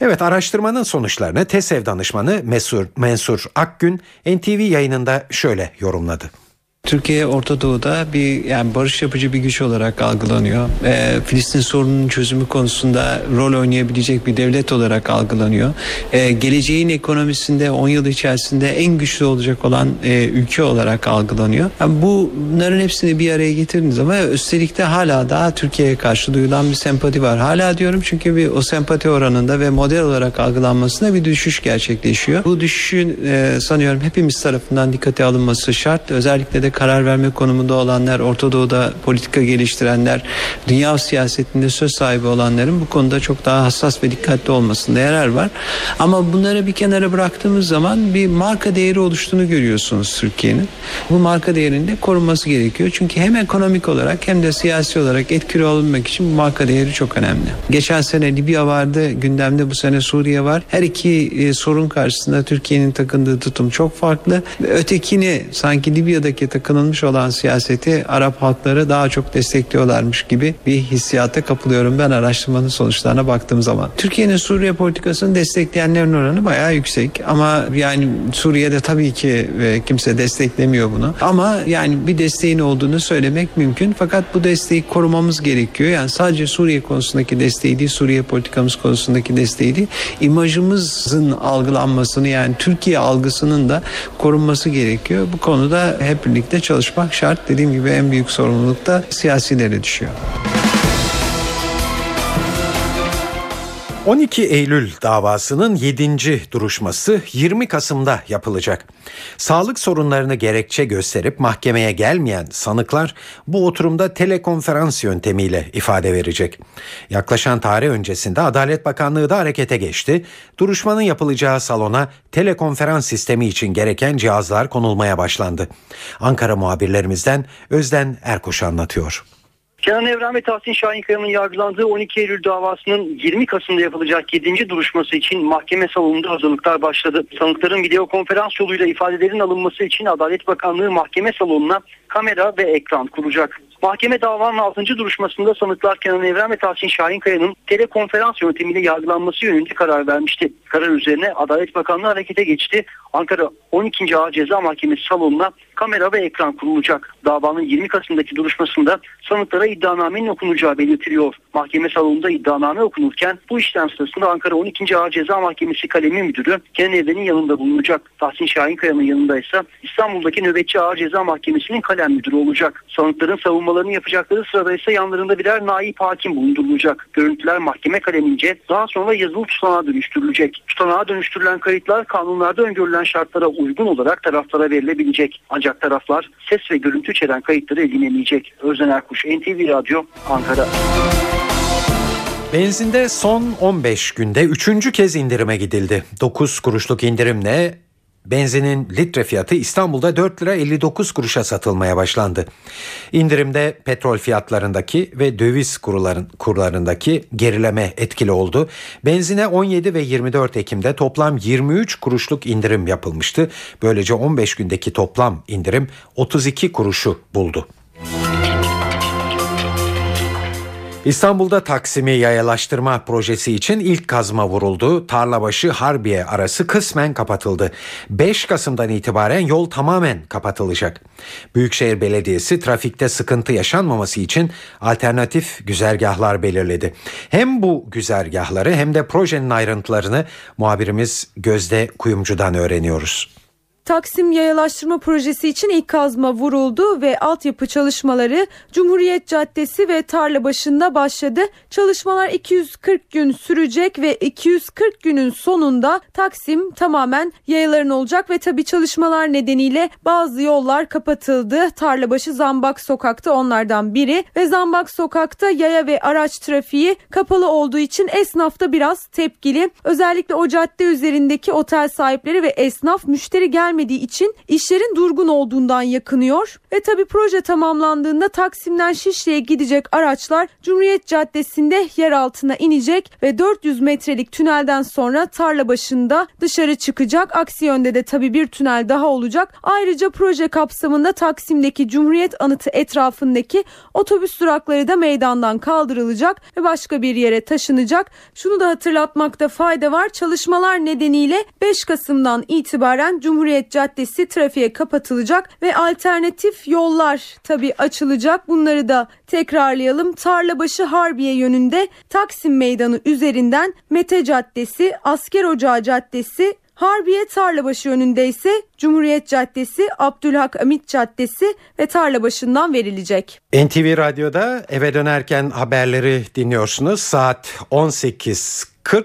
Evet araştırmanın sonuçlarını TESEV danışmanı Mesur, Mensur Akgün NTV yayınında şöyle yorumladı. Türkiye Orta Doğu'da bir yani barış yapıcı bir güç olarak algılanıyor. Ee, Filistin sorununun çözümü konusunda rol oynayabilecek bir devlet olarak algılanıyor. Ee, geleceğin ekonomisinde 10 yıl içerisinde en güçlü olacak olan e, ülke olarak algılanıyor. Yani bunların hepsini bir araya getirdiğiniz zaman üstelik de hala daha Türkiye'ye karşı duyulan bir sempati var. Hala diyorum çünkü bir o sempati oranında ve model olarak algılanmasında bir düşüş gerçekleşiyor. Bu düşüşün e, sanıyorum hepimiz tarafından dikkate alınması şart. Özellikle de karar verme konumunda olanlar, Orta Doğu'da politika geliştirenler, dünya siyasetinde söz sahibi olanların bu konuda çok daha hassas ve dikkatli olmasında yarar var. Ama bunları bir kenara bıraktığımız zaman bir marka değeri oluştuğunu görüyorsunuz Türkiye'nin. Bu marka değerinin de korunması gerekiyor. Çünkü hem ekonomik olarak hem de siyasi olarak etkili olmak için bu marka değeri çok önemli. Geçen sene Libya vardı, gündemde bu sene Suriye var. Her iki e, sorun karşısında Türkiye'nin takındığı tutum çok farklı. Ötekini sanki Libya'daki takım takınılmış olan siyaseti Arap halkları daha çok destekliyorlarmış gibi bir hissiyata kapılıyorum ben araştırmanın sonuçlarına baktığım zaman. Türkiye'nin Suriye politikasını destekleyenlerin oranı bayağı yüksek ama yani Suriye'de tabii ki e, kimse desteklemiyor bunu. Ama yani bir desteğin olduğunu söylemek mümkün fakat bu desteği korumamız gerekiyor. Yani sadece Suriye konusundaki desteği değil, Suriye politikamız konusundaki desteği değil, imajımızın algılanmasını yani Türkiye algısının da korunması gerekiyor. Bu konuda hep birlikte birlikte çalışmak şart. Dediğim gibi en büyük sorumluluk da siyasilere düşüyor. 12 Eylül davasının 7. duruşması 20 Kasım'da yapılacak. Sağlık sorunlarını gerekçe gösterip mahkemeye gelmeyen sanıklar bu oturumda telekonferans yöntemiyle ifade verecek. Yaklaşan tarih öncesinde Adalet Bakanlığı da harekete geçti. Duruşmanın yapılacağı salona telekonferans sistemi için gereken cihazlar konulmaya başlandı. Ankara muhabirlerimizden Özden Erkoş anlatıyor. Kenan Evren ve Tahsin Şahinkaya'nın yargılandığı 12 Eylül davasının 20 Kasım'da yapılacak 7. duruşması için mahkeme salonunda hazırlıklar başladı. Sanıkların video konferans yoluyla ifadelerin alınması için Adalet Bakanlığı mahkeme salonuna kamera ve ekran kuracak. Mahkeme davanın 6. duruşmasında sanıklar Kenan Evren ve Tahsin Şahinkaya'nın telekonferans yöntemiyle yargılanması yönünde karar vermişti. Karar üzerine Adalet Bakanlığı harekete geçti. Ankara 12. Ağır Ceza Mahkemesi salonuna kamera ve ekran kurulacak. Davanın 20 Kasım'daki duruşmasında sanıklara iddianamenin okunacağı belirtiliyor. Mahkeme salonunda iddianame okunurken bu işlem sırasında Ankara 12. Ağır Ceza Mahkemesi kalemi müdürü Kenan Evren'in yanında bulunacak. Tahsin Şahinkaya'nın yanında ise İstanbul'daki nöbetçi Ağır Ceza Mahkemesi'nin kalem müdürü olacak. Sanıkların savunmalarını yapacakları sırada ise yanlarında birer naip hakim bulundurulacak. Görüntüler mahkeme kalemince daha sonra yazılı tutanağa dönüştürülecek. Tutanağa dönüştürülen kayıtlar kanunlarda öngörülen şartlara uygun olarak taraflara verilebilecek. Ancak taraflar ses ve görüntü içeren kayıtları edinemeyecek. Özden Erkuş, NTV Radyo, Ankara. Benzinde son 15 günde 3. kez indirime gidildi. 9 kuruşluk indirimle Benzinin litre fiyatı İstanbul'da 4 lira 59 kuruşa satılmaya başlandı. İndirimde petrol fiyatlarındaki ve döviz kurların, kurlarındaki gerileme etkili oldu. Benzine 17 ve 24 Ekim'de toplam 23 kuruşluk indirim yapılmıştı. Böylece 15 gündeki toplam indirim 32 kuruşu buldu. İstanbul'da Taksim'i yayalaştırma projesi için ilk kazma vuruldu. Tarlabaşı Harbiye arası kısmen kapatıldı. 5 Kasım'dan itibaren yol tamamen kapatılacak. Büyükşehir Belediyesi trafikte sıkıntı yaşanmaması için alternatif güzergahlar belirledi. Hem bu güzergahları hem de projenin ayrıntılarını muhabirimiz Gözde Kuyumcu'dan öğreniyoruz. Taksim Yayalaştırma Projesi için ilk kazma vuruldu ve altyapı çalışmaları Cumhuriyet Caddesi ve tarla başında başladı. Çalışmalar 240 gün sürecek ve 240 günün sonunda Taksim tamamen yayaların olacak ve tabi çalışmalar nedeniyle bazı yollar kapatıldı. Tarlabaşı Zambak Sokak'ta onlardan biri ve Zambak Sokak'ta yaya ve araç trafiği kapalı olduğu için esnaf da biraz tepkili. Özellikle o cadde üzerindeki otel sahipleri ve esnaf müşteri gel gelmediği için işlerin durgun olduğundan yakınıyor. Ve tabi proje tamamlandığında Taksim'den Şişli'ye gidecek araçlar Cumhuriyet Caddesi'nde yer altına inecek ve 400 metrelik tünelden sonra tarla başında dışarı çıkacak. Aksi yönde de tabi bir tünel daha olacak. Ayrıca proje kapsamında Taksim'deki Cumhuriyet Anıtı etrafındaki otobüs durakları da meydandan kaldırılacak ve başka bir yere taşınacak. Şunu da hatırlatmakta fayda var. Çalışmalar nedeniyle 5 Kasım'dan itibaren Cumhuriyet Caddesi trafiğe kapatılacak ve alternatif yollar tabi açılacak. Bunları da tekrarlayalım. Tarlabaşı Harbiye yönünde Taksim Meydanı üzerinden Mete Caddesi, Asker Ocağı Caddesi, Harbiye Tarlabaşı yönünde ise Cumhuriyet Caddesi, Abdülhak Amit Caddesi ve Tarlabaşı'ndan verilecek. NTV Radyo'da eve dönerken haberleri dinliyorsunuz. Saat 18.40.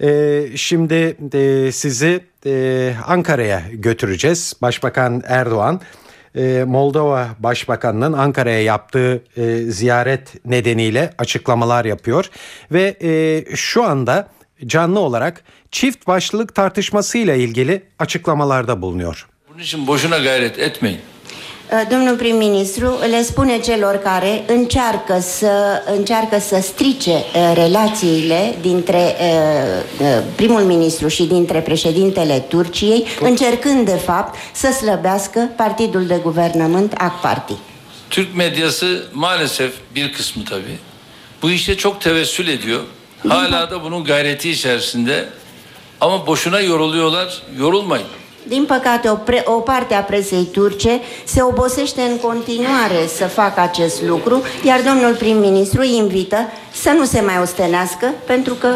Ee, şimdi e, sizi e, Ankara'ya götüreceğiz. Başbakan Erdoğan e, Moldova Başbakanı'nın Ankara'ya yaptığı e, ziyaret nedeniyle açıklamalar yapıyor ve e, şu anda canlı olarak çift başlılık tartışmasıyla ilgili açıklamalarda bulunuyor. Bunun için boşuna gayret etmeyin. Domnul prim-ministru le spune celor care încearcă să, încearcă să strice uh, relațiile dintre uh, uh, primul ministru și dintre președintele Turciei, încercând de fapt să slăbească partidul de guvernământ AK Parti. Türk medyası maalesef bir kısmı tabii bu işe çok tevessül ediyor. Hala da bunun gayreti içerisinde ama boşuna yoruluyorlar. Yorulmayın. Din păcate, o, pre, o parte a presei turce se obosește în continuare să facă acest lucru, iar domnul prim-ministru îi invită să nu se mai ostenească, pentru că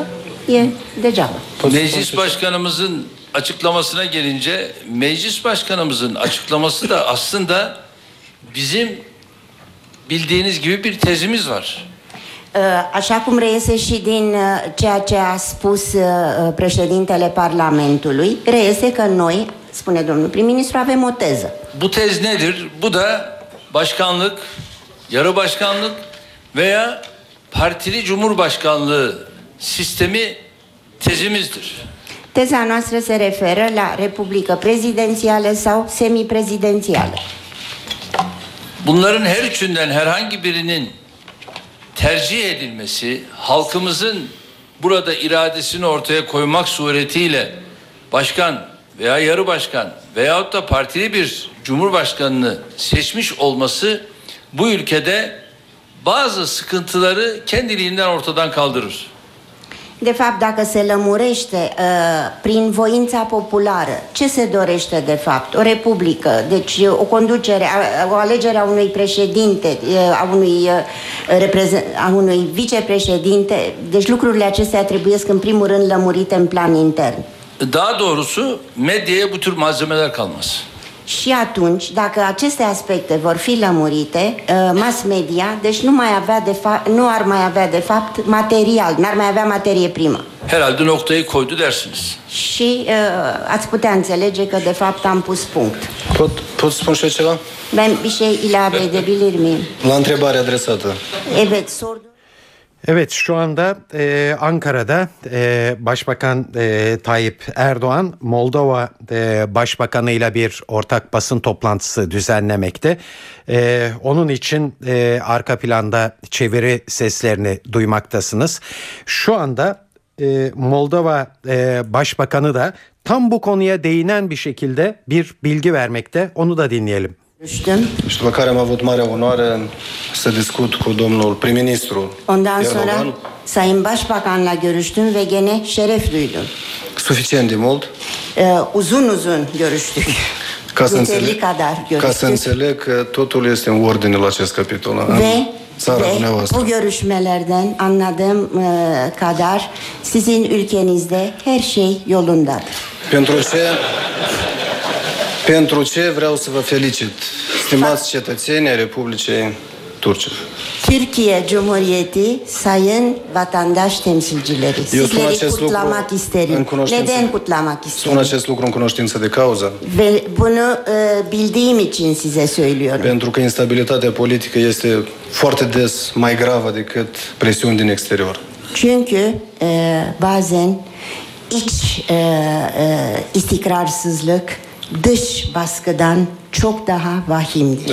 e degeaba. Meclis başkanımızın açıklamasına gelince meclis başkanımızın açıklaması da aslında bizim bildiğiniz gibi bir tezimiz var. Așa cum reiese și din ceea ce a spus președintele Parlamentului, reiese că noi, spune domnul prim-ministru, avem o teză. Bu tez nedir? Bu da başkanlık, yarı başkanlık veya partili cumhurbaşkanlığı sistemi tezimizdir. Teza noastră se referă la republică prezidențială sau semiprezidențială. Bunların her üçünden herhangi birinin tercih edilmesi, halkımızın burada iradesini ortaya koymak suretiyle başkan veya yarı başkan veyahut da partili bir cumhurbaşkanını seçmiş olması bu ülkede bazı sıkıntıları kendiliğinden ortadan kaldırır. De fapt, dacă se lămurește uh, prin voința populară, ce se dorește de fapt? O republică, deci o conducere, o alegere a unui președinte, a unui, a unui vicepreședinte, deci lucrurile acestea trebuie în primul rând lămurite în plan intern. Daha doğrusu medyaya bu tür malzemeler kalmaz. Și atunci, dacă aceste aspecte vor fi lămurite, mass media, deci nu, mai avea de fa- nu ar mai avea de fapt material, n-ar mai avea materie primă. Herhalde noktayı koydu dersiniz. Și uh, ați putea înțelege că de fapt am pus punct. Pot, pot spun și eu ceva? Ben bir şey ilave edebilir miyim? La întrebare adresată. Evet, sordum. Evet şu anda e, Ankara'da e, Başbakan e, Tayyip Erdoğan Moldova e, Başbakanı ile bir ortak basın toplantısı düzenlemekte. E, onun için e, arka planda çeviri seslerini duymaktasınız. Şu anda e, Moldova e, Başbakanı da tam bu konuya değinen bir şekilde bir bilgi vermekte. Onu da dinleyelim. După care am avut marea onoare să discut cu domnul prim-ministru Ondan sonra Erdoğan Sayın Başbakan'la görüştüm ve gene şeref duydum. suficient de mult Ee, uzun uzun görüştük. ca să, înțeleg, kadar ca să görüştük. înțeleg că totul este în ordine la acest capitol. Ve, țara ve bu görüşmelerden anladığım e, kadar sizin ülkenizde her şey yolundadır. Pentru ce, pentru ce vreau să vă felicit, stimați cetățeni ai Republicii Turcia. Türkiye Cumhuriyeti sayın vatandaş temsilcileri. Eu spun Sizleri acest lucru kutlamak în isterim. cunoștință. Neden kutlamak Spun isterim? acest lucru în cunoștință de cauză, Ve bunu e, bildiğim için size söylüyorum. pentru că instabilitatea politică este foarte des mai gravă decât presiuni din exterior. Çünkü e, bazen iç e, e, istikrarsızlık dış baskıdan çok daha vahimdir.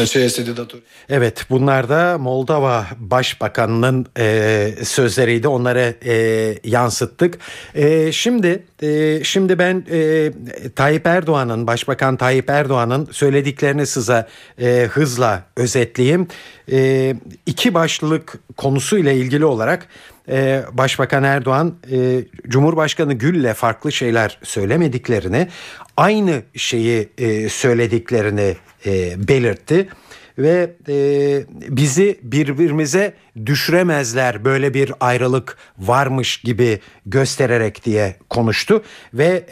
Datorie. Evet bunlar da Moldova Başbakanı'nın e, sözleriydi onları e, yansıttık. E, şimdi e, şimdi ben e, Tayyip Erdoğan'ın Başbakan Tayyip Erdoğan'ın söylediklerini size e, hızla özetleyeyim. E, iki başlılık konusuyla ilgili olarak e, Başbakan Erdoğan e, Cumhurbaşkanı Gül'le farklı şeyler söylemediklerini aynı şeyi e, söylediklerini e, belirtti ve bizi birbirimize düşüremezler böyle bir ayrılık varmış gibi göstererek diye konuştu ve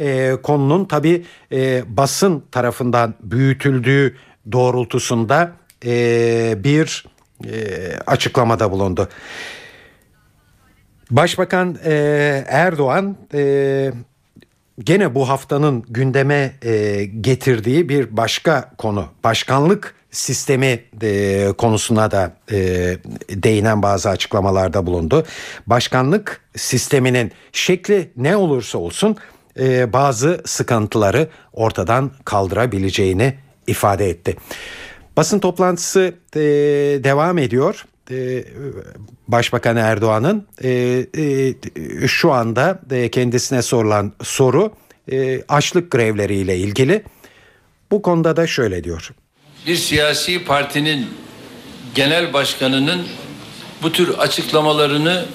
konunun tabi basın tarafından büyütüldüğü doğrultusunda bir açıklamada bulundu. Başbakan e, Erdoğan e, gene bu haftanın gündeme e, getirdiği bir başka konu başkanlık sistemi e, konusuna da e, değinen bazı açıklamalarda bulundu. Başkanlık sisteminin şekli ne olursa olsun e, bazı sıkıntıları ortadan kaldırabileceğini ifade etti. Basın toplantısı e, devam ediyor. E, Başbakan Erdoğan'ın e, e, şu anda kendisine sorulan soru e, açlık grevleriyle ilgili. Bu konuda da şöyle diyor. Bir siyasi partinin genel başkanının bu tür açıklamalarını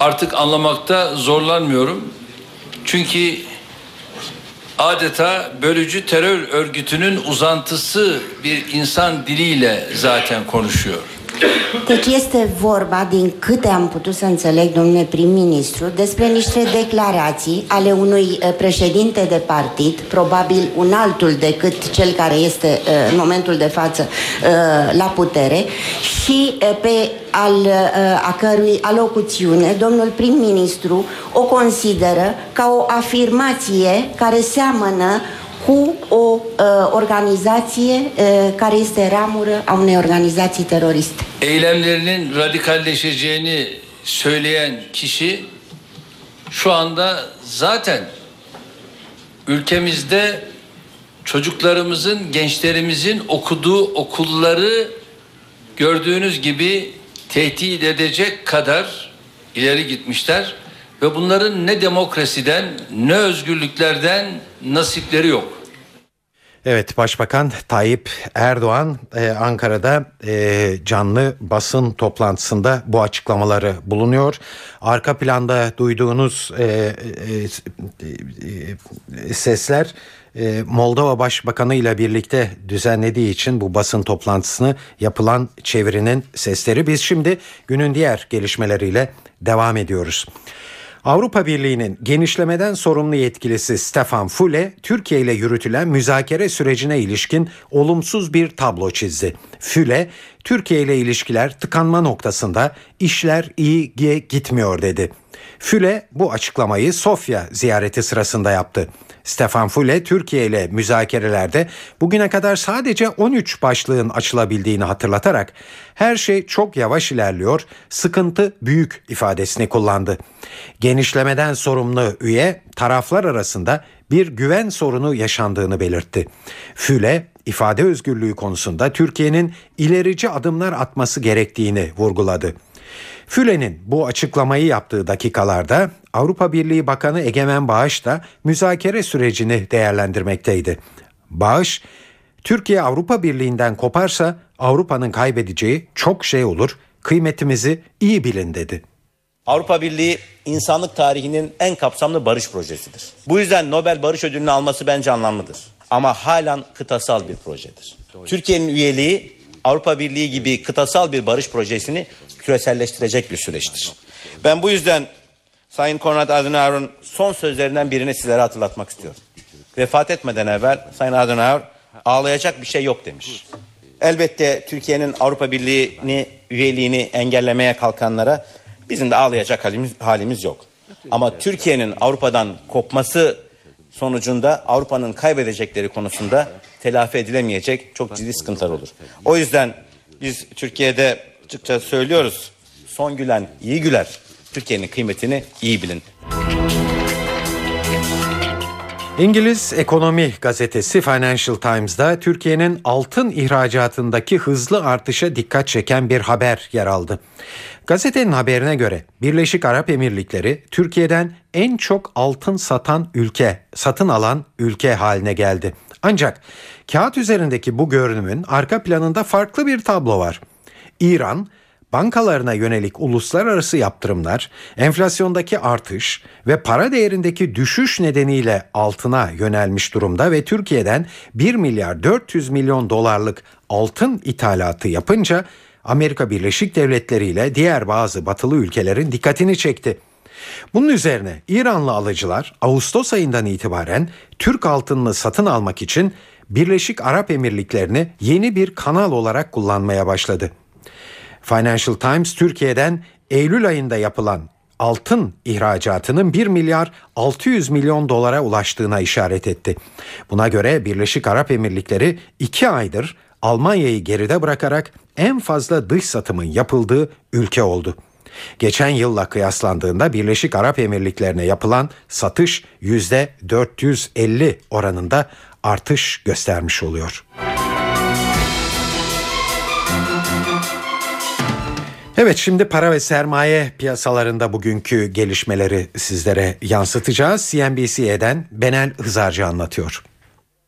artık anlamakta zorlanmıyorum. Çünkü adeta bölücü terör örgütünün uzantısı bir insan diliyle zaten konuşuyor. Deci este vorba, din câte am putut să înțeleg, domnule prim-ministru, despre niște declarații ale unui eh, președinte de partid, probabil un altul decât cel care este eh, în momentul de față eh, la putere și pe al, a cărui alocuțiune domnul prim-ministru o consideră ca o afirmație care seamănă cu o uh, organizație uh, care este ramură a unei organizații teroriste. Eylemlerinin radikalleşeceğini söyleyen kişi şu anda zaten ülkemizde çocuklarımızın, gençlerimizin okuduğu okulları gördüğünüz gibi tehdit edecek kadar ileri gitmişler ve bunların ne demokrasiden ne özgürlüklerden nasipleri yok. Evet Başbakan Tayyip Erdoğan e, Ankara'da e, canlı basın toplantısında bu açıklamaları bulunuyor. Arka planda duyduğunuz e, e, e, sesler e, Moldova Başbakanı ile birlikte düzenlediği için bu basın toplantısını yapılan çevirinin sesleri. Biz şimdi günün diğer gelişmeleriyle devam ediyoruz. Avrupa Birliği'nin genişlemeden sorumlu yetkilisi Stefan Füle, Türkiye ile yürütülen müzakere sürecine ilişkin olumsuz bir tablo çizdi. Füle, Türkiye ile ilişkiler tıkanma noktasında işler iyi gitmiyor dedi. Füle bu açıklamayı Sofya ziyareti sırasında yaptı. Stefan Füle Türkiye ile müzakerelerde bugüne kadar sadece 13 başlığın açılabildiğini hatırlatarak her şey çok yavaş ilerliyor, sıkıntı büyük ifadesini kullandı. Genişlemeden sorumlu üye taraflar arasında bir güven sorunu yaşandığını belirtti. Füle ifade özgürlüğü konusunda Türkiye'nin ilerici adımlar atması gerektiğini vurguladı. Füle'nin bu açıklamayı yaptığı dakikalarda Avrupa Birliği Bakanı Egemen Bağış da müzakere sürecini değerlendirmekteydi. Bağış, Türkiye Avrupa Birliği'nden koparsa Avrupa'nın kaybedeceği çok şey olur, kıymetimizi iyi bilin dedi. Avrupa Birliği insanlık tarihinin en kapsamlı barış projesidir. Bu yüzden Nobel Barış Ödülünü alması bence anlamlıdır. Ama halen kıtasal bir projedir. Türkiye'nin üyeliği Avrupa Birliği gibi kıtasal bir barış projesini küreselleştirecek bir süreçtir. Ben bu yüzden Sayın Konrad Adenauer'ın son sözlerinden birini sizlere hatırlatmak istiyorum. Vefat etmeden evvel Sayın Adenauer ağlayacak bir şey yok demiş. Elbette Türkiye'nin Avrupa Birliği'ni üyeliğini engellemeye kalkanlara bizim de ağlayacak halimiz, halimiz yok. Ama Türkiye'nin Avrupa'dan kopması sonucunda Avrupa'nın kaybedecekleri konusunda telafi edilemeyecek çok ciddi sıkıntılar olur. O yüzden biz Türkiye'de açıkça söylüyoruz. Son gülen iyi güler. Türkiye'nin kıymetini iyi bilin. İngiliz ekonomi gazetesi Financial Times'da Türkiye'nin altın ihracatındaki hızlı artışa dikkat çeken bir haber yer aldı. Gazetenin haberine göre Birleşik Arap Emirlikleri Türkiye'den en çok altın satan ülke, satın alan ülke haline geldi. Ancak kağıt üzerindeki bu görünümün arka planında farklı bir tablo var. İran bankalarına yönelik uluslararası yaptırımlar, enflasyondaki artış ve para değerindeki düşüş nedeniyle altına yönelmiş durumda ve Türkiye'den 1 milyar 400 milyon dolarlık altın ithalatı yapınca Amerika Birleşik Devletleri ile diğer bazı batılı ülkelerin dikkatini çekti. Bunun üzerine İranlı alıcılar Ağustos ayından itibaren Türk altınını satın almak için Birleşik Arap Emirlikleri'ni yeni bir kanal olarak kullanmaya başladı. Financial Times Türkiye'den Eylül ayında yapılan altın ihracatının 1 milyar 600 milyon dolara ulaştığına işaret etti. Buna göre Birleşik Arap Emirlikleri 2 aydır Almanya'yı geride bırakarak en fazla dış satımın yapıldığı ülke oldu. Geçen yılla kıyaslandığında Birleşik Arap Emirlikleri'ne yapılan satış %450 oranında artış göstermiş oluyor. Evet şimdi para ve sermaye piyasalarında bugünkü gelişmeleri sizlere yansıtacağız. CNBC'den Benel Hızarcı anlatıyor.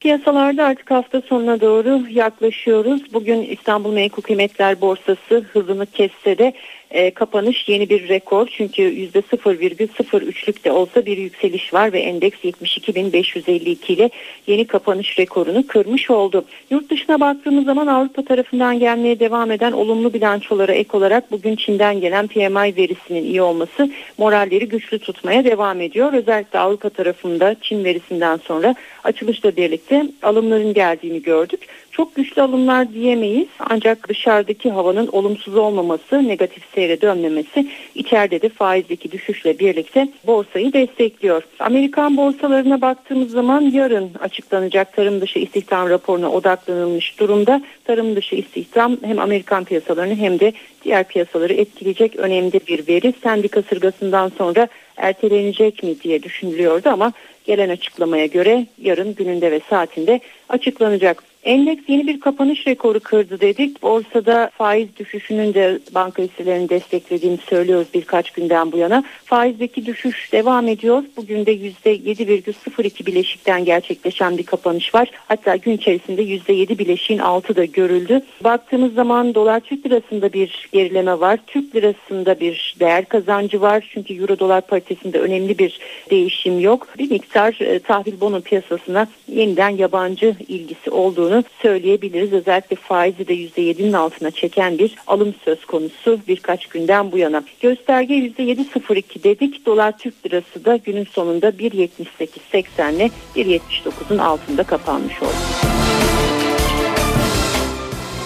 Piyasalarda artık hafta sonuna doğru yaklaşıyoruz. Bugün İstanbul Menkul Kıymetler Borsası hızını kesse de e, kapanış yeni bir rekor. Çünkü %0,03'lük de olsa bir yükseliş var ve endeks 72.552 ile yeni kapanış rekorunu kırmış oldu. Yurt dışına baktığımız zaman Avrupa tarafından gelmeye devam eden olumlu bilançolara ek olarak bugün Çin'den gelen PMI verisinin iyi olması moralleri güçlü tutmaya devam ediyor. Özellikle Avrupa tarafında Çin verisinden sonra açılışla birlikte alımların geldiğini gördük. Çok güçlü alımlar diyemeyiz ancak dışarıdaki havanın olumsuz olmaması, negatif seyre dönmemesi içeride de faizdeki düşüşle birlikte borsayı destekliyor. Amerikan borsalarına baktığımız zaman yarın açıklanacak tarım dışı istihdam raporuna odaklanılmış durumda. Tarım dışı istihdam hem Amerikan piyasalarını hem de diğer piyasaları etkileyecek önemli bir veri. Sendika sırgasından sonra ertelenecek mi diye düşünülüyordu ama gelen açıklamaya göre yarın gününde ve saatinde açıklanacak. Endeks yeni bir kapanış rekoru kırdı dedik. Borsada faiz düşüşünün de banka hisselerini desteklediğini söylüyoruz birkaç günden bu yana. Faizdeki düşüş devam ediyor. Bugün de %7,02 bileşikten gerçekleşen bir kapanış var. Hatta gün içerisinde %7 bileşiğin altı da görüldü. Baktığımız zaman dolar Türk lirasında bir gerileme var. Türk lirasında bir değer kazancı var. Çünkü euro dolar paritesinde önemli bir değişim yok. Bir miktar e, tahvil bono piyasasına yeniden yabancı ilgisi olduğunu söyleyebiliriz. Özellikle faizi de %7'nin altına çeken bir alım söz konusu birkaç günden bu yana. Gösterge %7.02 dedik. Dolar Türk lirası da günün sonunda 1.78.80 ile 1.79'un altında kapanmış oldu.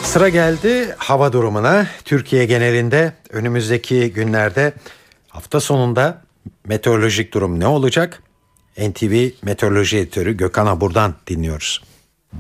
Sıra geldi hava durumuna. Türkiye genelinde önümüzdeki günlerde hafta sonunda meteorolojik durum ne olacak? NTV Meteoroloji Editörü Gökhan Abur'dan dinliyoruz.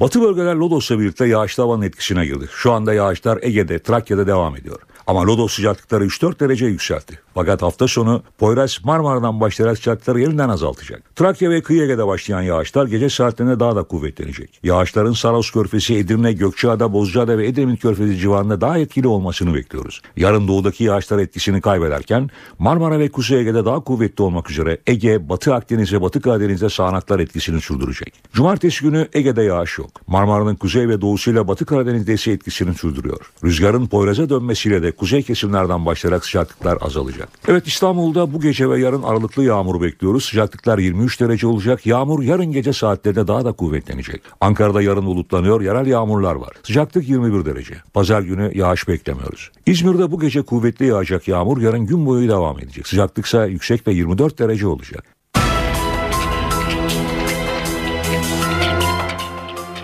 Batı bölgeler Lodos'la birlikte yağışlı havanın etkisine girdi. Şu anda yağışlar Ege'de, Trakya'da devam ediyor. Ama Lodos sıcaklıkları 3-4 derece yükseltti. Fakat hafta sonu Poyraz Marmara'dan başlayarak sıcaklıkları yeniden azaltacak. Trakya ve kıyı Ege'de başlayan yağışlar gece saatlerinde daha da kuvvetlenecek. Yağışların Saros Körfezi, Edirne, Gökçeada, Bozcaada ve Edremit Körfezi civarında daha etkili olmasını bekliyoruz. Yarın doğudaki yağışlar etkisini kaybederken Marmara ve Kuzey Ege'de daha kuvvetli olmak üzere Ege, Batı Akdeniz ve Batı Karadeniz'de sağanaklar etkisini sürdürecek. Cumartesi günü Ege'de yağış yok. Marmara'nın kuzey ve doğusuyla Batı Karadeniz'de ise etkisini sürdürüyor. Rüzgarın Poyraz'a dönmesiyle de kuzey kesimlerden başlayarak sıcaklıklar azalacak. Evet İstanbul'da bu gece ve yarın aralıklı yağmur bekliyoruz. Sıcaklıklar 23 derece olacak. Yağmur yarın gece saatlerinde daha da kuvvetlenecek. Ankara'da yarın bulutlanıyor. Yerel yağmurlar var. Sıcaklık 21 derece. Pazar günü yağış beklemiyoruz. İzmir'de bu gece kuvvetli yağacak yağmur yarın gün boyu devam edecek. Sıcaklıksa yüksek ve 24 derece olacak.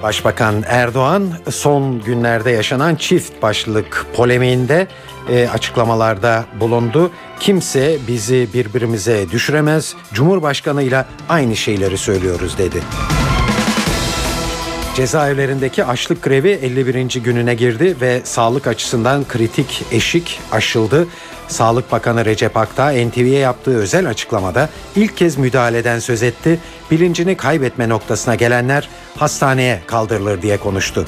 Başbakan Erdoğan son günlerde yaşanan çift başlık polemiğinde e, açıklamalarda bulundu. Kimse bizi birbirimize düşüremez. Cumhurbaşkanıyla aynı şeyleri söylüyoruz dedi. Cezaevlerindeki açlık grevi 51. gününe girdi ve sağlık açısından kritik eşik aşıldı. Sağlık Bakanı Recep Akta NTV'ye yaptığı özel açıklamada ilk kez müdahaleden söz etti. Bilincini kaybetme noktasına gelenler hastaneye kaldırılır diye konuştu.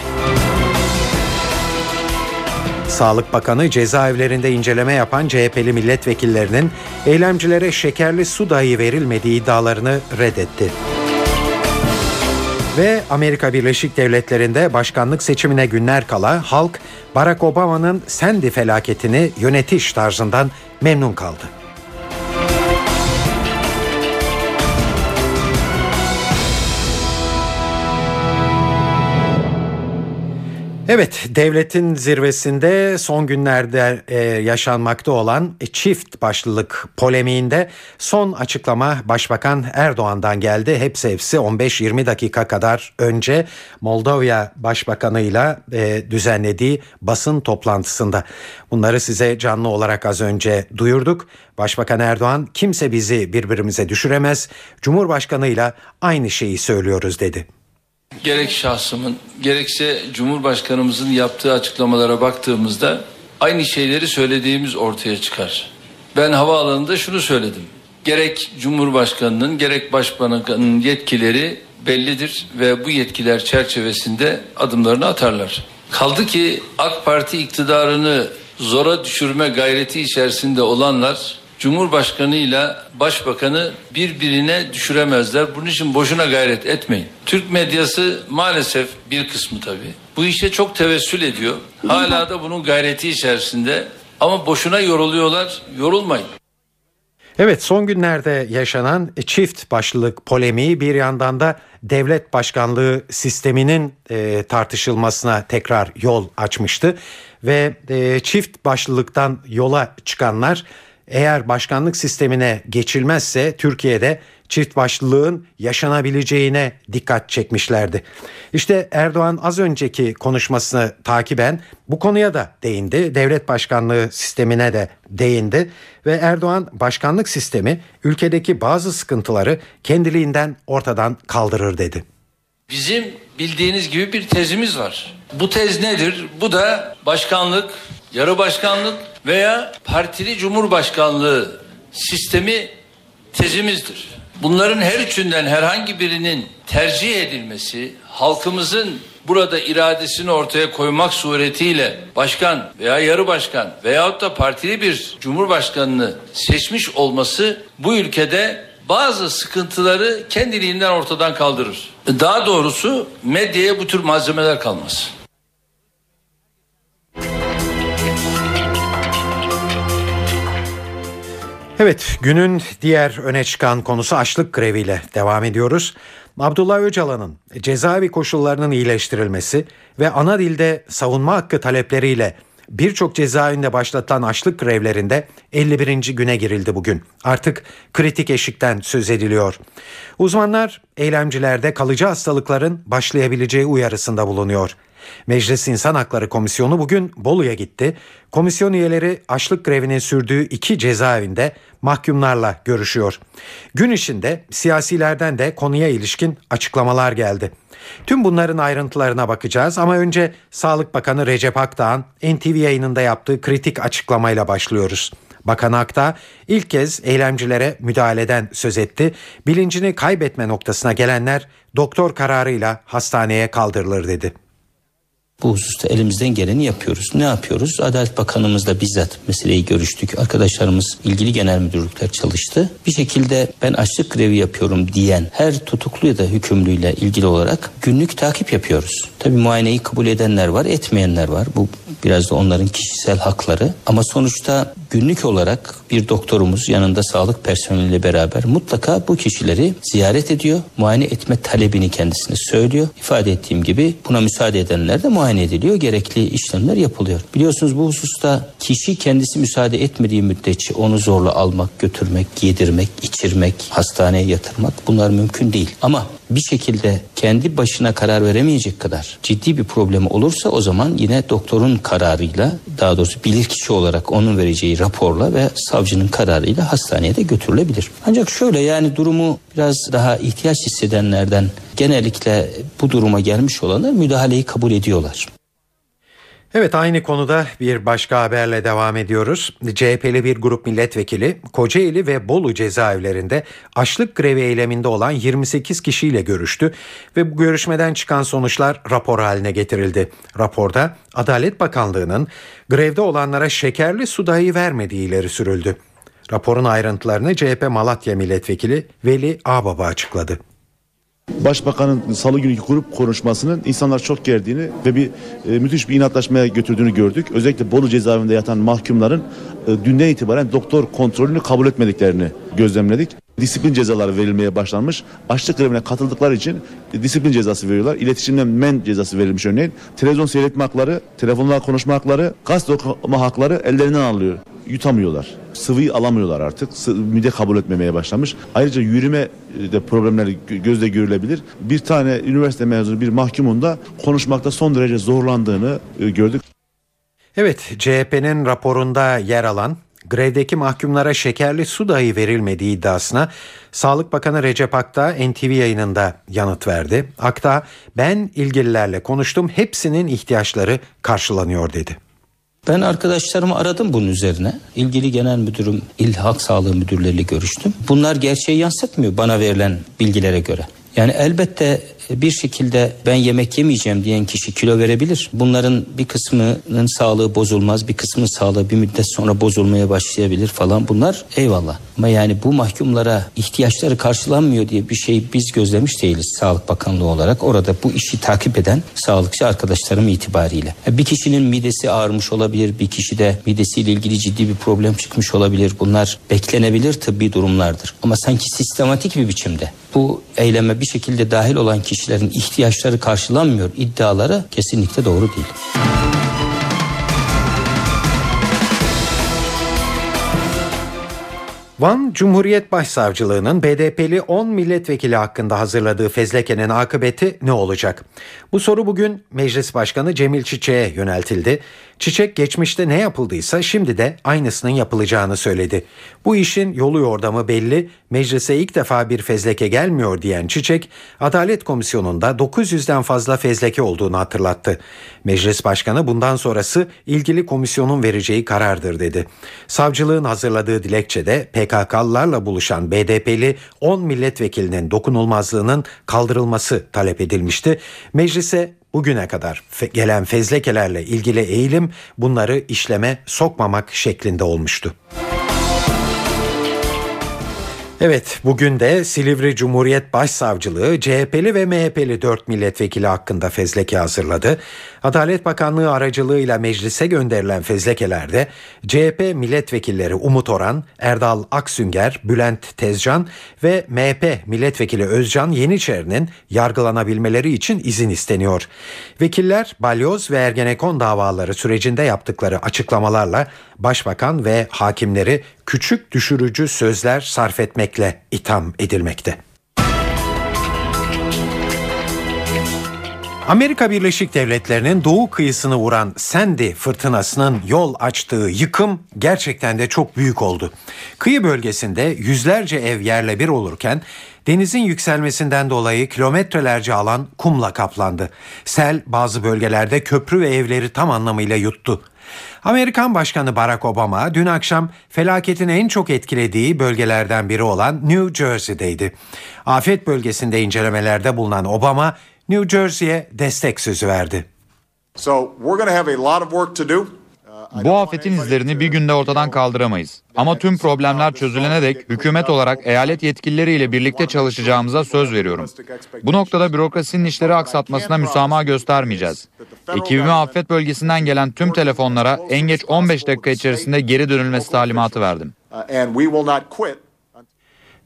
Sağlık Bakanı cezaevlerinde inceleme yapan CHP'li milletvekillerinin eylemcilere şekerli su dahi verilmediği iddialarını reddetti. Ve Amerika Birleşik Devletleri'nde başkanlık seçimine günler kala halk Barack Obama'nın Sandy felaketini yönetiş tarzından memnun kaldı. Evet, devletin zirvesinde son günlerde e, yaşanmakta olan çift başlılık polemiğinde son açıklama Başbakan Erdoğan'dan geldi. Hepsi hepsi 15-20 dakika kadar önce Moldova Başbakanı'yla e, düzenlediği basın toplantısında. Bunları size canlı olarak az önce duyurduk. Başbakan Erdoğan kimse bizi birbirimize düşüremez. Cumhurbaşkanıyla aynı şeyi söylüyoruz dedi. Gerek şahsımın gerekse Cumhurbaşkanımızın yaptığı açıklamalara baktığımızda aynı şeyleri söylediğimiz ortaya çıkar. Ben havaalanında şunu söyledim. Gerek Cumhurbaşkanının gerek Başbakanın yetkileri bellidir ve bu yetkiler çerçevesinde adımlarını atarlar. Kaldı ki AK Parti iktidarını zora düşürme gayreti içerisinde olanlar Cumhurbaşkanı ile Başbakanı birbirine düşüremezler. Bunun için boşuna gayret etmeyin. Türk medyası maalesef bir kısmı tabii. Bu işe çok tevessül ediyor. Hala da bunun gayreti içerisinde. Ama boşuna yoruluyorlar. Yorulmayın. Evet son günlerde yaşanan çift başlılık polemiği bir yandan da devlet başkanlığı sisteminin e, tartışılmasına tekrar yol açmıştı ve e, çift başlılıktan yola çıkanlar eğer başkanlık sistemine geçilmezse Türkiye'de çift başlılığın yaşanabileceğine dikkat çekmişlerdi. İşte Erdoğan az önceki konuşmasını takiben bu konuya da değindi. Devlet başkanlığı sistemine de değindi ve Erdoğan başkanlık sistemi ülkedeki bazı sıkıntıları kendiliğinden ortadan kaldırır dedi. Bizim bildiğiniz gibi bir tezimiz var. Bu tez nedir? Bu da başkanlık, yarı başkanlık veya partili cumhurbaşkanlığı sistemi tezimizdir. Bunların her üçünden herhangi birinin tercih edilmesi halkımızın burada iradesini ortaya koymak suretiyle başkan veya yarı başkan veyahut da partili bir cumhurbaşkanını seçmiş olması bu ülkede bazı sıkıntıları kendiliğinden ortadan kaldırır. Daha doğrusu medyaya bu tür malzemeler kalmaz. Evet günün diğer öne çıkan konusu açlık greviyle devam ediyoruz. Abdullah Öcalan'ın cezaevi koşullarının iyileştirilmesi ve ana dilde savunma hakkı talepleriyle birçok cezaevinde başlatılan açlık grevlerinde 51. güne girildi bugün. Artık kritik eşikten söz ediliyor. Uzmanlar eylemcilerde kalıcı hastalıkların başlayabileceği uyarısında bulunuyor. Meclis İnsan Hakları Komisyonu bugün Bolu'ya gitti. Komisyon üyeleri açlık grevinin sürdüğü iki cezaevinde mahkumlarla görüşüyor. Gün içinde siyasilerden de konuya ilişkin açıklamalar geldi. Tüm bunların ayrıntılarına bakacağız ama önce Sağlık Bakanı Recep Akdağ'ın NTV yayınında yaptığı kritik açıklamayla başlıyoruz. Bakan Akta ilk kez eylemcilere müdahaleden söz etti. Bilincini kaybetme noktasına gelenler doktor kararıyla hastaneye kaldırılır dedi. Bu hususta elimizden geleni yapıyoruz. Ne yapıyoruz? Adalet Bakanımızla bizzat meseleyi görüştük. Arkadaşlarımız ilgili genel müdürlükler çalıştı. Bir şekilde ben açlık grevi yapıyorum diyen her tutuklu ya da hükümlüyle ilgili olarak günlük takip yapıyoruz. Tabii muayeneyi kabul edenler var, etmeyenler var. Bu biraz da onların kişisel hakları. Ama sonuçta günlük olarak bir doktorumuz yanında sağlık personeliyle beraber mutlaka bu kişileri ziyaret ediyor. Muayene etme talebini kendisine söylüyor. İfade ettiğim gibi buna müsaade edenler de muayene ediliyor. Gerekli işlemler yapılıyor. Biliyorsunuz bu hususta kişi kendisi müsaade etmediği müddetçe onu zorla almak, götürmek, giydirmek, içirmek, hastaneye yatırmak bunlar mümkün değil. Ama bir şekilde kendi başına karar veremeyecek kadar ciddi bir problemi olursa o zaman yine doktorun kararıyla daha doğrusu bilirkişi olarak onun vereceği raporla ve savcının kararıyla hastaneye de götürülebilir. Ancak şöyle yani durumu biraz daha ihtiyaç hissedenlerden genellikle bu duruma gelmiş olanlar müdahaleyi kabul ediyorlar. Evet aynı konuda bir başka haberle devam ediyoruz. CHP'li bir grup milletvekili Kocaeli ve Bolu cezaevlerinde açlık grevi eyleminde olan 28 kişiyle görüştü ve bu görüşmeden çıkan sonuçlar rapor haline getirildi. Raporda Adalet Bakanlığı'nın grevde olanlara şekerli su dahi vermediği ileri sürüldü. Raporun ayrıntılarını CHP Malatya Milletvekili Veli Ağbaba açıkladı. Başbakanın salı günkü grup konuşmasının insanlar çok gerdiğini ve bir e, müthiş bir inatlaşmaya götürdüğünü gördük. Özellikle Bolu cezaevinde yatan mahkumların e, dünden itibaren doktor kontrolünü kabul etmediklerini gözlemledik. Disiplin cezaları verilmeye başlanmış. Açlık grevine katıldıkları için disiplin cezası veriyorlar. İletişimden men cezası verilmiş örneğin. Televizyon seyretme hakları, telefonla konuşma hakları, gazete okuma hakları ellerinden alıyor. Yutamıyorlar. Sıvıyı alamıyorlar artık. Mide kabul etmemeye başlamış. Ayrıca yürüme e, de problemleri gö- gözle görülebilir. Bir tane üniversite mezunu bir mahkumun da konuşmakta son derece zorlandığını e, gördük. Evet, CHP'nin raporunda yer alan grevdeki mahkumlara şekerli su dahi verilmediği iddiasına Sağlık Bakanı Recep Akta NTV yayınında yanıt verdi. Akta, ben ilgililerle konuştum, hepsinin ihtiyaçları karşılanıyor dedi. Ben arkadaşlarımı aradım bunun üzerine. İlgili genel müdürüm, İl Halk Sağlığı müdürleriyle görüştüm. Bunlar gerçeği yansıtmıyor bana verilen bilgilere göre. Yani elbette bir şekilde ben yemek yemeyeceğim diyen kişi kilo verebilir. Bunların bir kısmının sağlığı bozulmaz, bir kısmının sağlığı bir müddet sonra bozulmaya başlayabilir falan. Bunlar eyvallah. Ama yani bu mahkumlara ihtiyaçları karşılanmıyor diye bir şey biz gözlemiş değiliz Sağlık Bakanlığı olarak. Orada bu işi takip eden sağlıkçı arkadaşlarım itibariyle. Bir kişinin midesi ağrımış olabilir, bir kişide midesiyle ilgili ciddi bir problem çıkmış olabilir. Bunlar beklenebilir tıbbi durumlardır. Ama sanki sistematik bir biçimde bu eyleme bir şekilde dahil olan kişilerin ihtiyaçları karşılanmıyor iddiaları kesinlikle doğru değil. Van Cumhuriyet Başsavcılığı'nın BDP'li 10 milletvekili hakkında hazırladığı fezlekenin akıbeti ne olacak? Bu soru bugün Meclis Başkanı Cemil Çiçek'e yöneltildi. Çiçek geçmişte ne yapıldıysa şimdi de aynısının yapılacağını söyledi. Bu işin yolu yordamı belli, meclise ilk defa bir fezleke gelmiyor diyen Çiçek, Adalet Komisyonu'nda 900'den fazla fezleke olduğunu hatırlattı. Meclis Başkanı bundan sonrası ilgili komisyonun vereceği karardır dedi. Savcılığın hazırladığı dilekçede PKK'lılarla buluşan BDP'li 10 milletvekilinin dokunulmazlığının kaldırılması talep edilmişti. Meclise bugüne kadar gelen fezlekelerle ilgili eğilim bunları işleme sokmamak şeklinde olmuştu. Evet bugün de Silivri Cumhuriyet Başsavcılığı CHP'li ve MHP'li 4 milletvekili hakkında fezleke hazırladı. Adalet Bakanlığı aracılığıyla meclise gönderilen fezlekelerde CHP milletvekilleri Umut Oran, Erdal Aksünger, Bülent Tezcan ve MHP milletvekili Özcan Yeniçeri'nin yargılanabilmeleri için izin isteniyor. Vekiller balyoz ve ergenekon davaları sürecinde yaptıkları açıklamalarla başbakan ve hakimleri küçük düşürücü sözler sarf etmekle itham edilmekte. Amerika Birleşik Devletleri'nin doğu kıyısını vuran Sandy fırtınasının yol açtığı yıkım gerçekten de çok büyük oldu. Kıyı bölgesinde yüzlerce ev yerle bir olurken denizin yükselmesinden dolayı kilometrelerce alan kumla kaplandı. Sel bazı bölgelerde köprü ve evleri tam anlamıyla yuttu. Amerikan Başkanı Barack Obama dün akşam felaketin en çok etkilediği bölgelerden biri olan New Jersey'deydi. Afet bölgesinde incelemelerde bulunan Obama New Jersey'ye destek sözü verdi. So we're going to have a lot of work to do. Bu afetin izlerini bir günde ortadan kaldıramayız. Ama tüm problemler çözülene dek hükümet olarak eyalet yetkilileriyle birlikte çalışacağımıza söz veriyorum. Bu noktada bürokrasinin işleri aksatmasına müsamaha göstermeyeceğiz. Ekibime afet bölgesinden gelen tüm telefonlara en geç 15 dakika içerisinde geri dönülmesi talimatı verdim. Uh, and we will not quit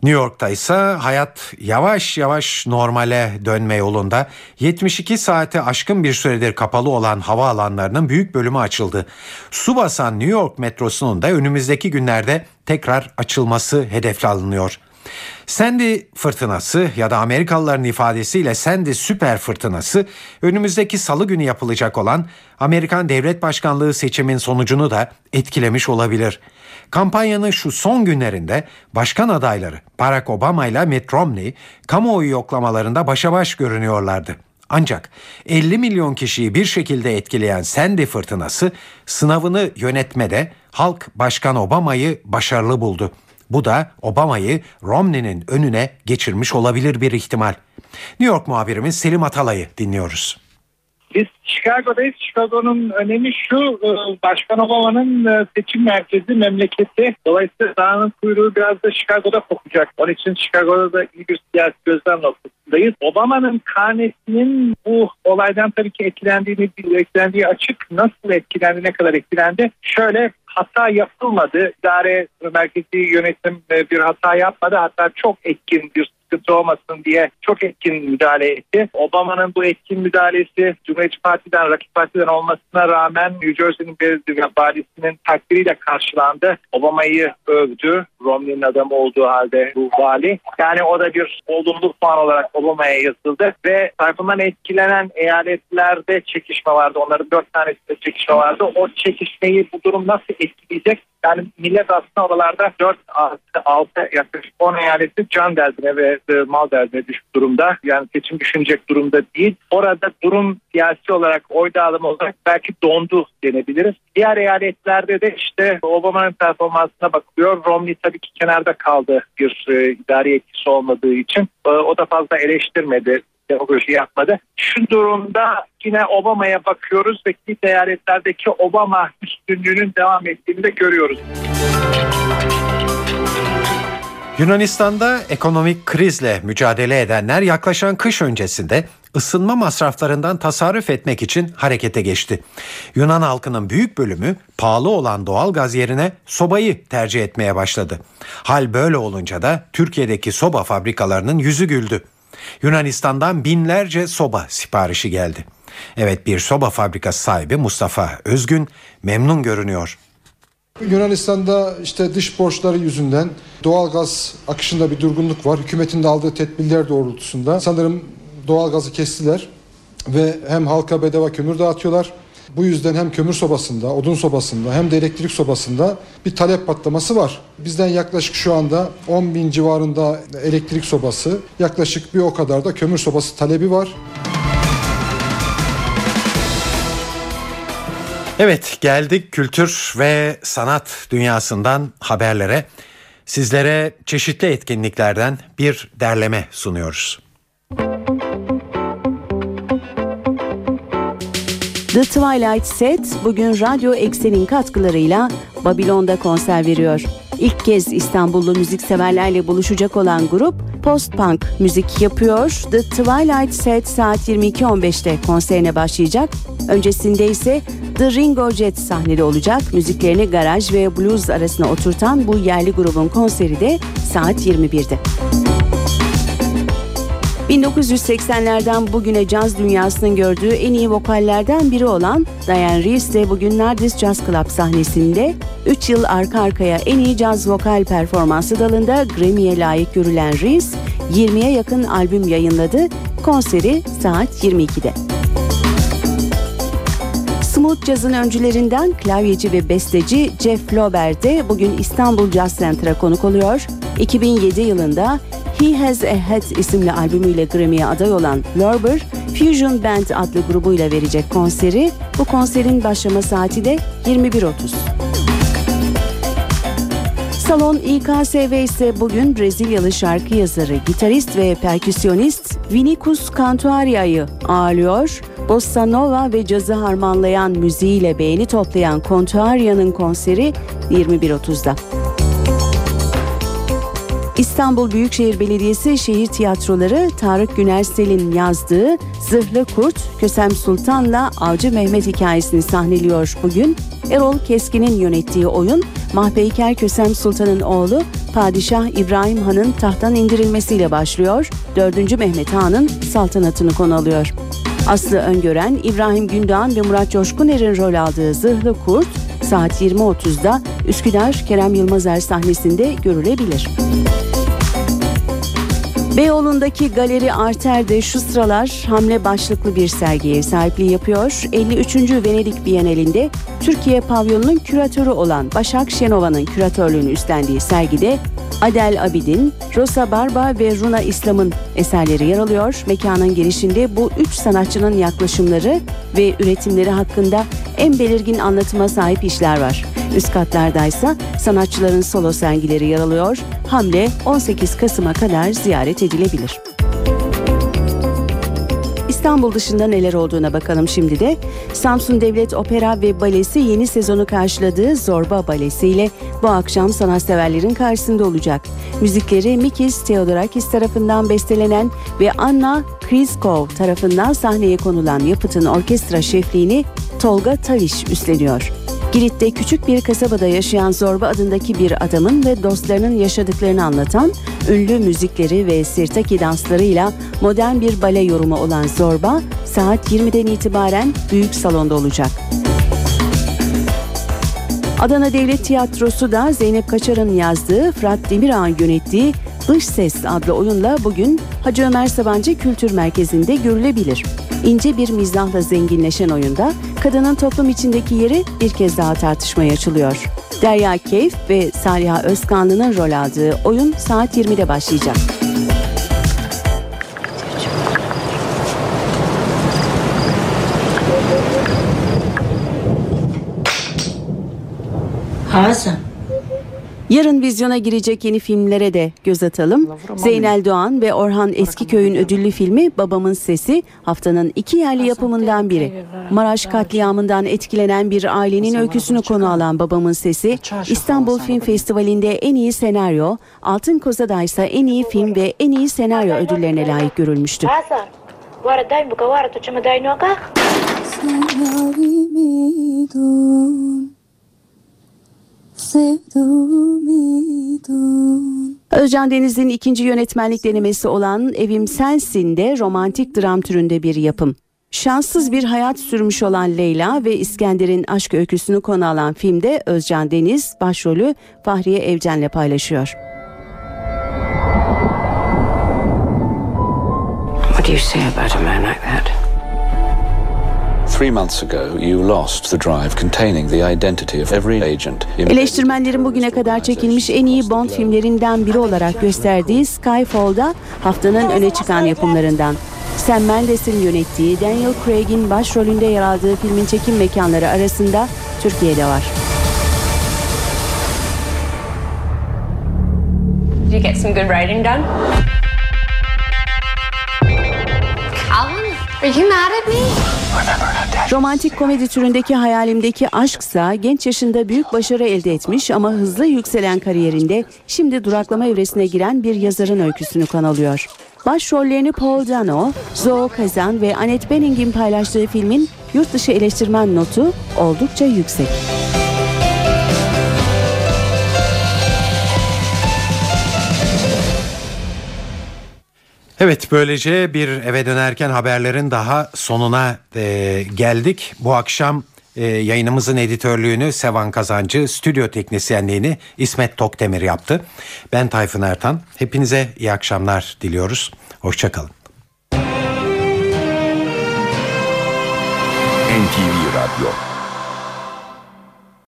New York'ta ise hayat yavaş yavaş normale dönme yolunda. 72 saate aşkın bir süredir kapalı olan hava alanlarının büyük bölümü açıldı. Su basan New York metrosunun da önümüzdeki günlerde tekrar açılması hedefle alınıyor. Sandy fırtınası ya da Amerikalıların ifadesiyle Sandy süper fırtınası önümüzdeki salı günü yapılacak olan Amerikan Devlet Başkanlığı seçimin sonucunu da etkilemiş olabilir. Kampanyanın şu son günlerinde başkan adayları Barack Obama ile Mitt Romney kamuoyu yoklamalarında başa baş görünüyorlardı. Ancak 50 milyon kişiyi bir şekilde etkileyen Sandy fırtınası sınavını yönetmede halk Başkan Obama'yı başarılı buldu. Bu da Obama'yı Romney'nin önüne geçirmiş olabilir bir ihtimal. New York muhabirimiz Selim Atalay'ı dinliyoruz. Biz Chicago'dayız. Chicago'nun önemi şu, e, Başkan Obama'nın e, seçim merkezi memleketi. Dolayısıyla dağının kuyruğu biraz da Chicago'da kokacak. Onun için Chicago'da da iyi bir siyasi gözlem noktasındayız. Obama'nın karnesinin bu olaydan tabii ki etkilendiğini, etkilendiği açık. Nasıl etkilendi, ne kadar etkilendi? Şöyle hata yapılmadı. İdare merkezi yönetim e, bir hata yapmadı. Hatta çok etkin bir sıkıntı olmasın diye çok etkin müdahale etti. Obama'nın bu etkin müdahalesi Cumhuriyetçi Parti'den, rakip partiden olmasına rağmen New Jersey'nin belediye valisinin takdiriyle karşılandı. Obama'yı övdü. Romney'nin adamı olduğu halde bu vali. Yani o da bir olumlu puan olarak Obama'ya yazıldı ve tarafından etkilenen eyaletlerde çekişme vardı. Onların dört tanesinde çekişme vardı. O çekişmeyi bu durum nasıl etkileyecek? Yani millet aslında oralarda 4 6, 6 yaklaşık 10 eyaleti can derdine ve e, mal derdine düşmüş durumda. Yani seçim düşünecek durumda değil. Orada durum siyasi olarak oy dağılımı olarak belki dondu denebiliriz. Diğer eyaletlerde de işte Obama'nın performansına bakılıyor. Romney tabii ki kenarda kaldı bir e, idari etkisi olmadığı için. E, o da fazla eleştirmedi demagoji yapmadı. Şu durumda yine Obama'ya bakıyoruz ve kilit eyaletlerdeki Obama üstünlüğünün devam ettiğini de görüyoruz. Yunanistan'da ekonomik krizle mücadele edenler yaklaşan kış öncesinde ısınma masraflarından tasarruf etmek için harekete geçti. Yunan halkının büyük bölümü pahalı olan doğal gaz yerine sobayı tercih etmeye başladı. Hal böyle olunca da Türkiye'deki soba fabrikalarının yüzü güldü. Yunanistan'dan binlerce soba siparişi geldi. Evet bir soba fabrikası sahibi Mustafa Özgün memnun görünüyor. Yunanistan'da işte dış borçları yüzünden doğal gaz akışında bir durgunluk var. Hükümetin de aldığı tedbirler doğrultusunda sanırım doğal gazı kestiler ve hem halka bedava kömür dağıtıyorlar. Bu yüzden hem kömür sobasında, odun sobasında hem de elektrik sobasında bir talep patlaması var. Bizden yaklaşık şu anda 10 bin civarında elektrik sobası, yaklaşık bir o kadar da kömür sobası talebi var. Evet geldik kültür ve sanat dünyasından haberlere. Sizlere çeşitli etkinliklerden bir derleme sunuyoruz. The Twilight Set bugün Radyo Eksen'in katkılarıyla Babilon'da konser veriyor. İlk kez İstanbullu müzikseverlerle buluşacak olan grup post-punk müzik yapıyor. The Twilight Set saat 22.15'te konserine başlayacak. Öncesinde ise The Ringo Jet sahnede olacak. Müziklerini garaj ve blues arasına oturtan bu yerli grubun konseri de saat 21'de. 1980'lerden bugüne caz dünyasının gördüğü en iyi vokallerden biri olan Diane Reeves de bugün Nardis Jazz Club sahnesinde 3 yıl arka arkaya en iyi caz vokal performansı dalında Grammy'ye layık görülen Reeves 20'ye yakın albüm yayınladı. Konseri saat 22'de. Smooth Jazz'ın öncülerinden klavyeci ve besteci Jeff Lorber de bugün İstanbul Jazz Center'a konuk oluyor. 2007 yılında He Has a Head isimli albümüyle Grammy'ye aday olan Lorber, Fusion Band adlı grubuyla verecek konseri. Bu konserin başlama saati de 21.30. Salon İKSV ise bugün Brezilyalı şarkı yazarı, gitarist ve perküsyonist Vinicius Cantuaria'yı ağırlıyor. Bossa Nova ve cazı harmanlayan müziğiyle beğeni toplayan Cantuaria'nın konseri 21.30'da. İstanbul Büyükşehir Belediyesi Şehir Tiyatroları Tarık Günersel'in yazdığı Zırhlı Kurt, Kösem Sultan'la Avcı Mehmet hikayesini sahneliyor bugün. Erol Keskin'in yönettiği oyun, Mahpeyker Kösem Sultan'ın oğlu Padişah İbrahim Han'ın tahttan indirilmesiyle başlıyor. 4. Mehmet Han'ın saltanatını konu alıyor. Aslı Öngören, İbrahim Gündoğan ve Murat Coşkuner'in rol aldığı Zırhlı Kurt, saat 20.30'da Üsküdar Kerem Yılmazer sahnesinde görülebilir. Beyoğlu'ndaki Galeri Arter de şu sıralar hamle başlıklı bir sergiye sahipliği yapıyor. 53. Venedik Bienalinde Türkiye pavyonunun küratörü olan Başak Şenova'nın küratörlüğünü üstlendiği sergide Adel Abidin, Rosa Barba ve Runa İslam'ın eserleri yer alıyor. Mekanın girişinde bu üç sanatçının yaklaşımları ve üretimleri hakkında en belirgin anlatıma sahip işler var. Üst katlardaysa sanatçıların solo sergileri yer alıyor. Hamle 18 Kasım'a kadar ziyaret edilebilir. İstanbul dışında neler olduğuna bakalım şimdi de. Samsun Devlet Opera ve Balesi yeni sezonu karşıladığı Zorba Balesi ile bu akşam sanatseverlerin karşısında olacak. Müzikleri Mikis Theodorakis tarafından bestelenen ve Anna Kriskov tarafından sahneye konulan yapıtın orkestra şefliğini Tolga Taviş üstleniyor. Girit'te küçük bir kasabada yaşayan Zorba adındaki bir adamın ve dostlarının yaşadıklarını anlatan ünlü müzikleri ve sirtaki danslarıyla modern bir bale yorumu olan Zorba saat 20'den itibaren büyük salonda olacak. Adana Devlet Tiyatrosu da Zeynep Kaçar'ın yazdığı, Fırat Demirağ'ın yönettiği Dış Ses adlı oyunla bugün Hacı Ömer Sabancı Kültür Merkezi'nde görülebilir. İnce bir mizahla zenginleşen oyunda kadının toplum içindeki yeri bir kez daha tartışmaya açılıyor. Derya Keyf ve Saliha Özkanlı'nın rol aldığı oyun saat 20'de başlayacak. Hasan. Yarın vizyona girecek yeni filmlere de göz atalım. Zeynel Doğan ve Orhan Eskiköy'ün ödüllü filmi Babamın Sesi haftanın iki yerli yapımından biri. Maraş katliamından etkilenen bir ailenin öyküsünü konu alan Babamın Sesi, İstanbul Film Festivali'nde en iyi senaryo, Altın Koza'da ise en iyi film ve en iyi senaryo ödüllerine layık görülmüştü. Hasan. Özcan Denizli'nin ikinci yönetmenlik denemesi olan Evim Sensin de romantik dram türünde bir yapım. Şanssız bir hayat sürmüş olan Leyla ve İskender'in aşk öyküsünü konu alan filmde Özcan Deniz başrolü Fahriye Evcen'le paylaşıyor. What do you say about a man like that? Three months ago, you lost the drive containing the identity of every agent. Eleştirmenlerin bugüne kadar çekilmiş en iyi Bond filmlerinden biri olarak gösterdiği Skyfall'da haftanın öne çıkan yapımlarından. Sam Mendes'in yönettiği Daniel Craig'in başrolünde yer aldığı filmin çekim mekanları arasında Türkiye'de var. Did you get some good writing done? Romantik komedi türündeki hayalimdeki aşksa genç yaşında büyük başarı elde etmiş ama hızlı yükselen kariyerinde şimdi duraklama evresine giren bir yazarın öyküsünü kan alıyor. Başrollerini Paul Dano, Zoe Kazan ve Annette Bening'in paylaştığı filmin yurt dışı eleştirmen notu oldukça yüksek. Evet böylece bir eve dönerken haberlerin daha sonuna e, geldik. Bu akşam e, yayınımızın editörlüğünü Sevan Kazancı, stüdyo teknisyenliğini İsmet Tokdemir yaptı. Ben Tayfun Ertan. Hepinize iyi akşamlar diliyoruz. Hoşçakalın. NTV Radyo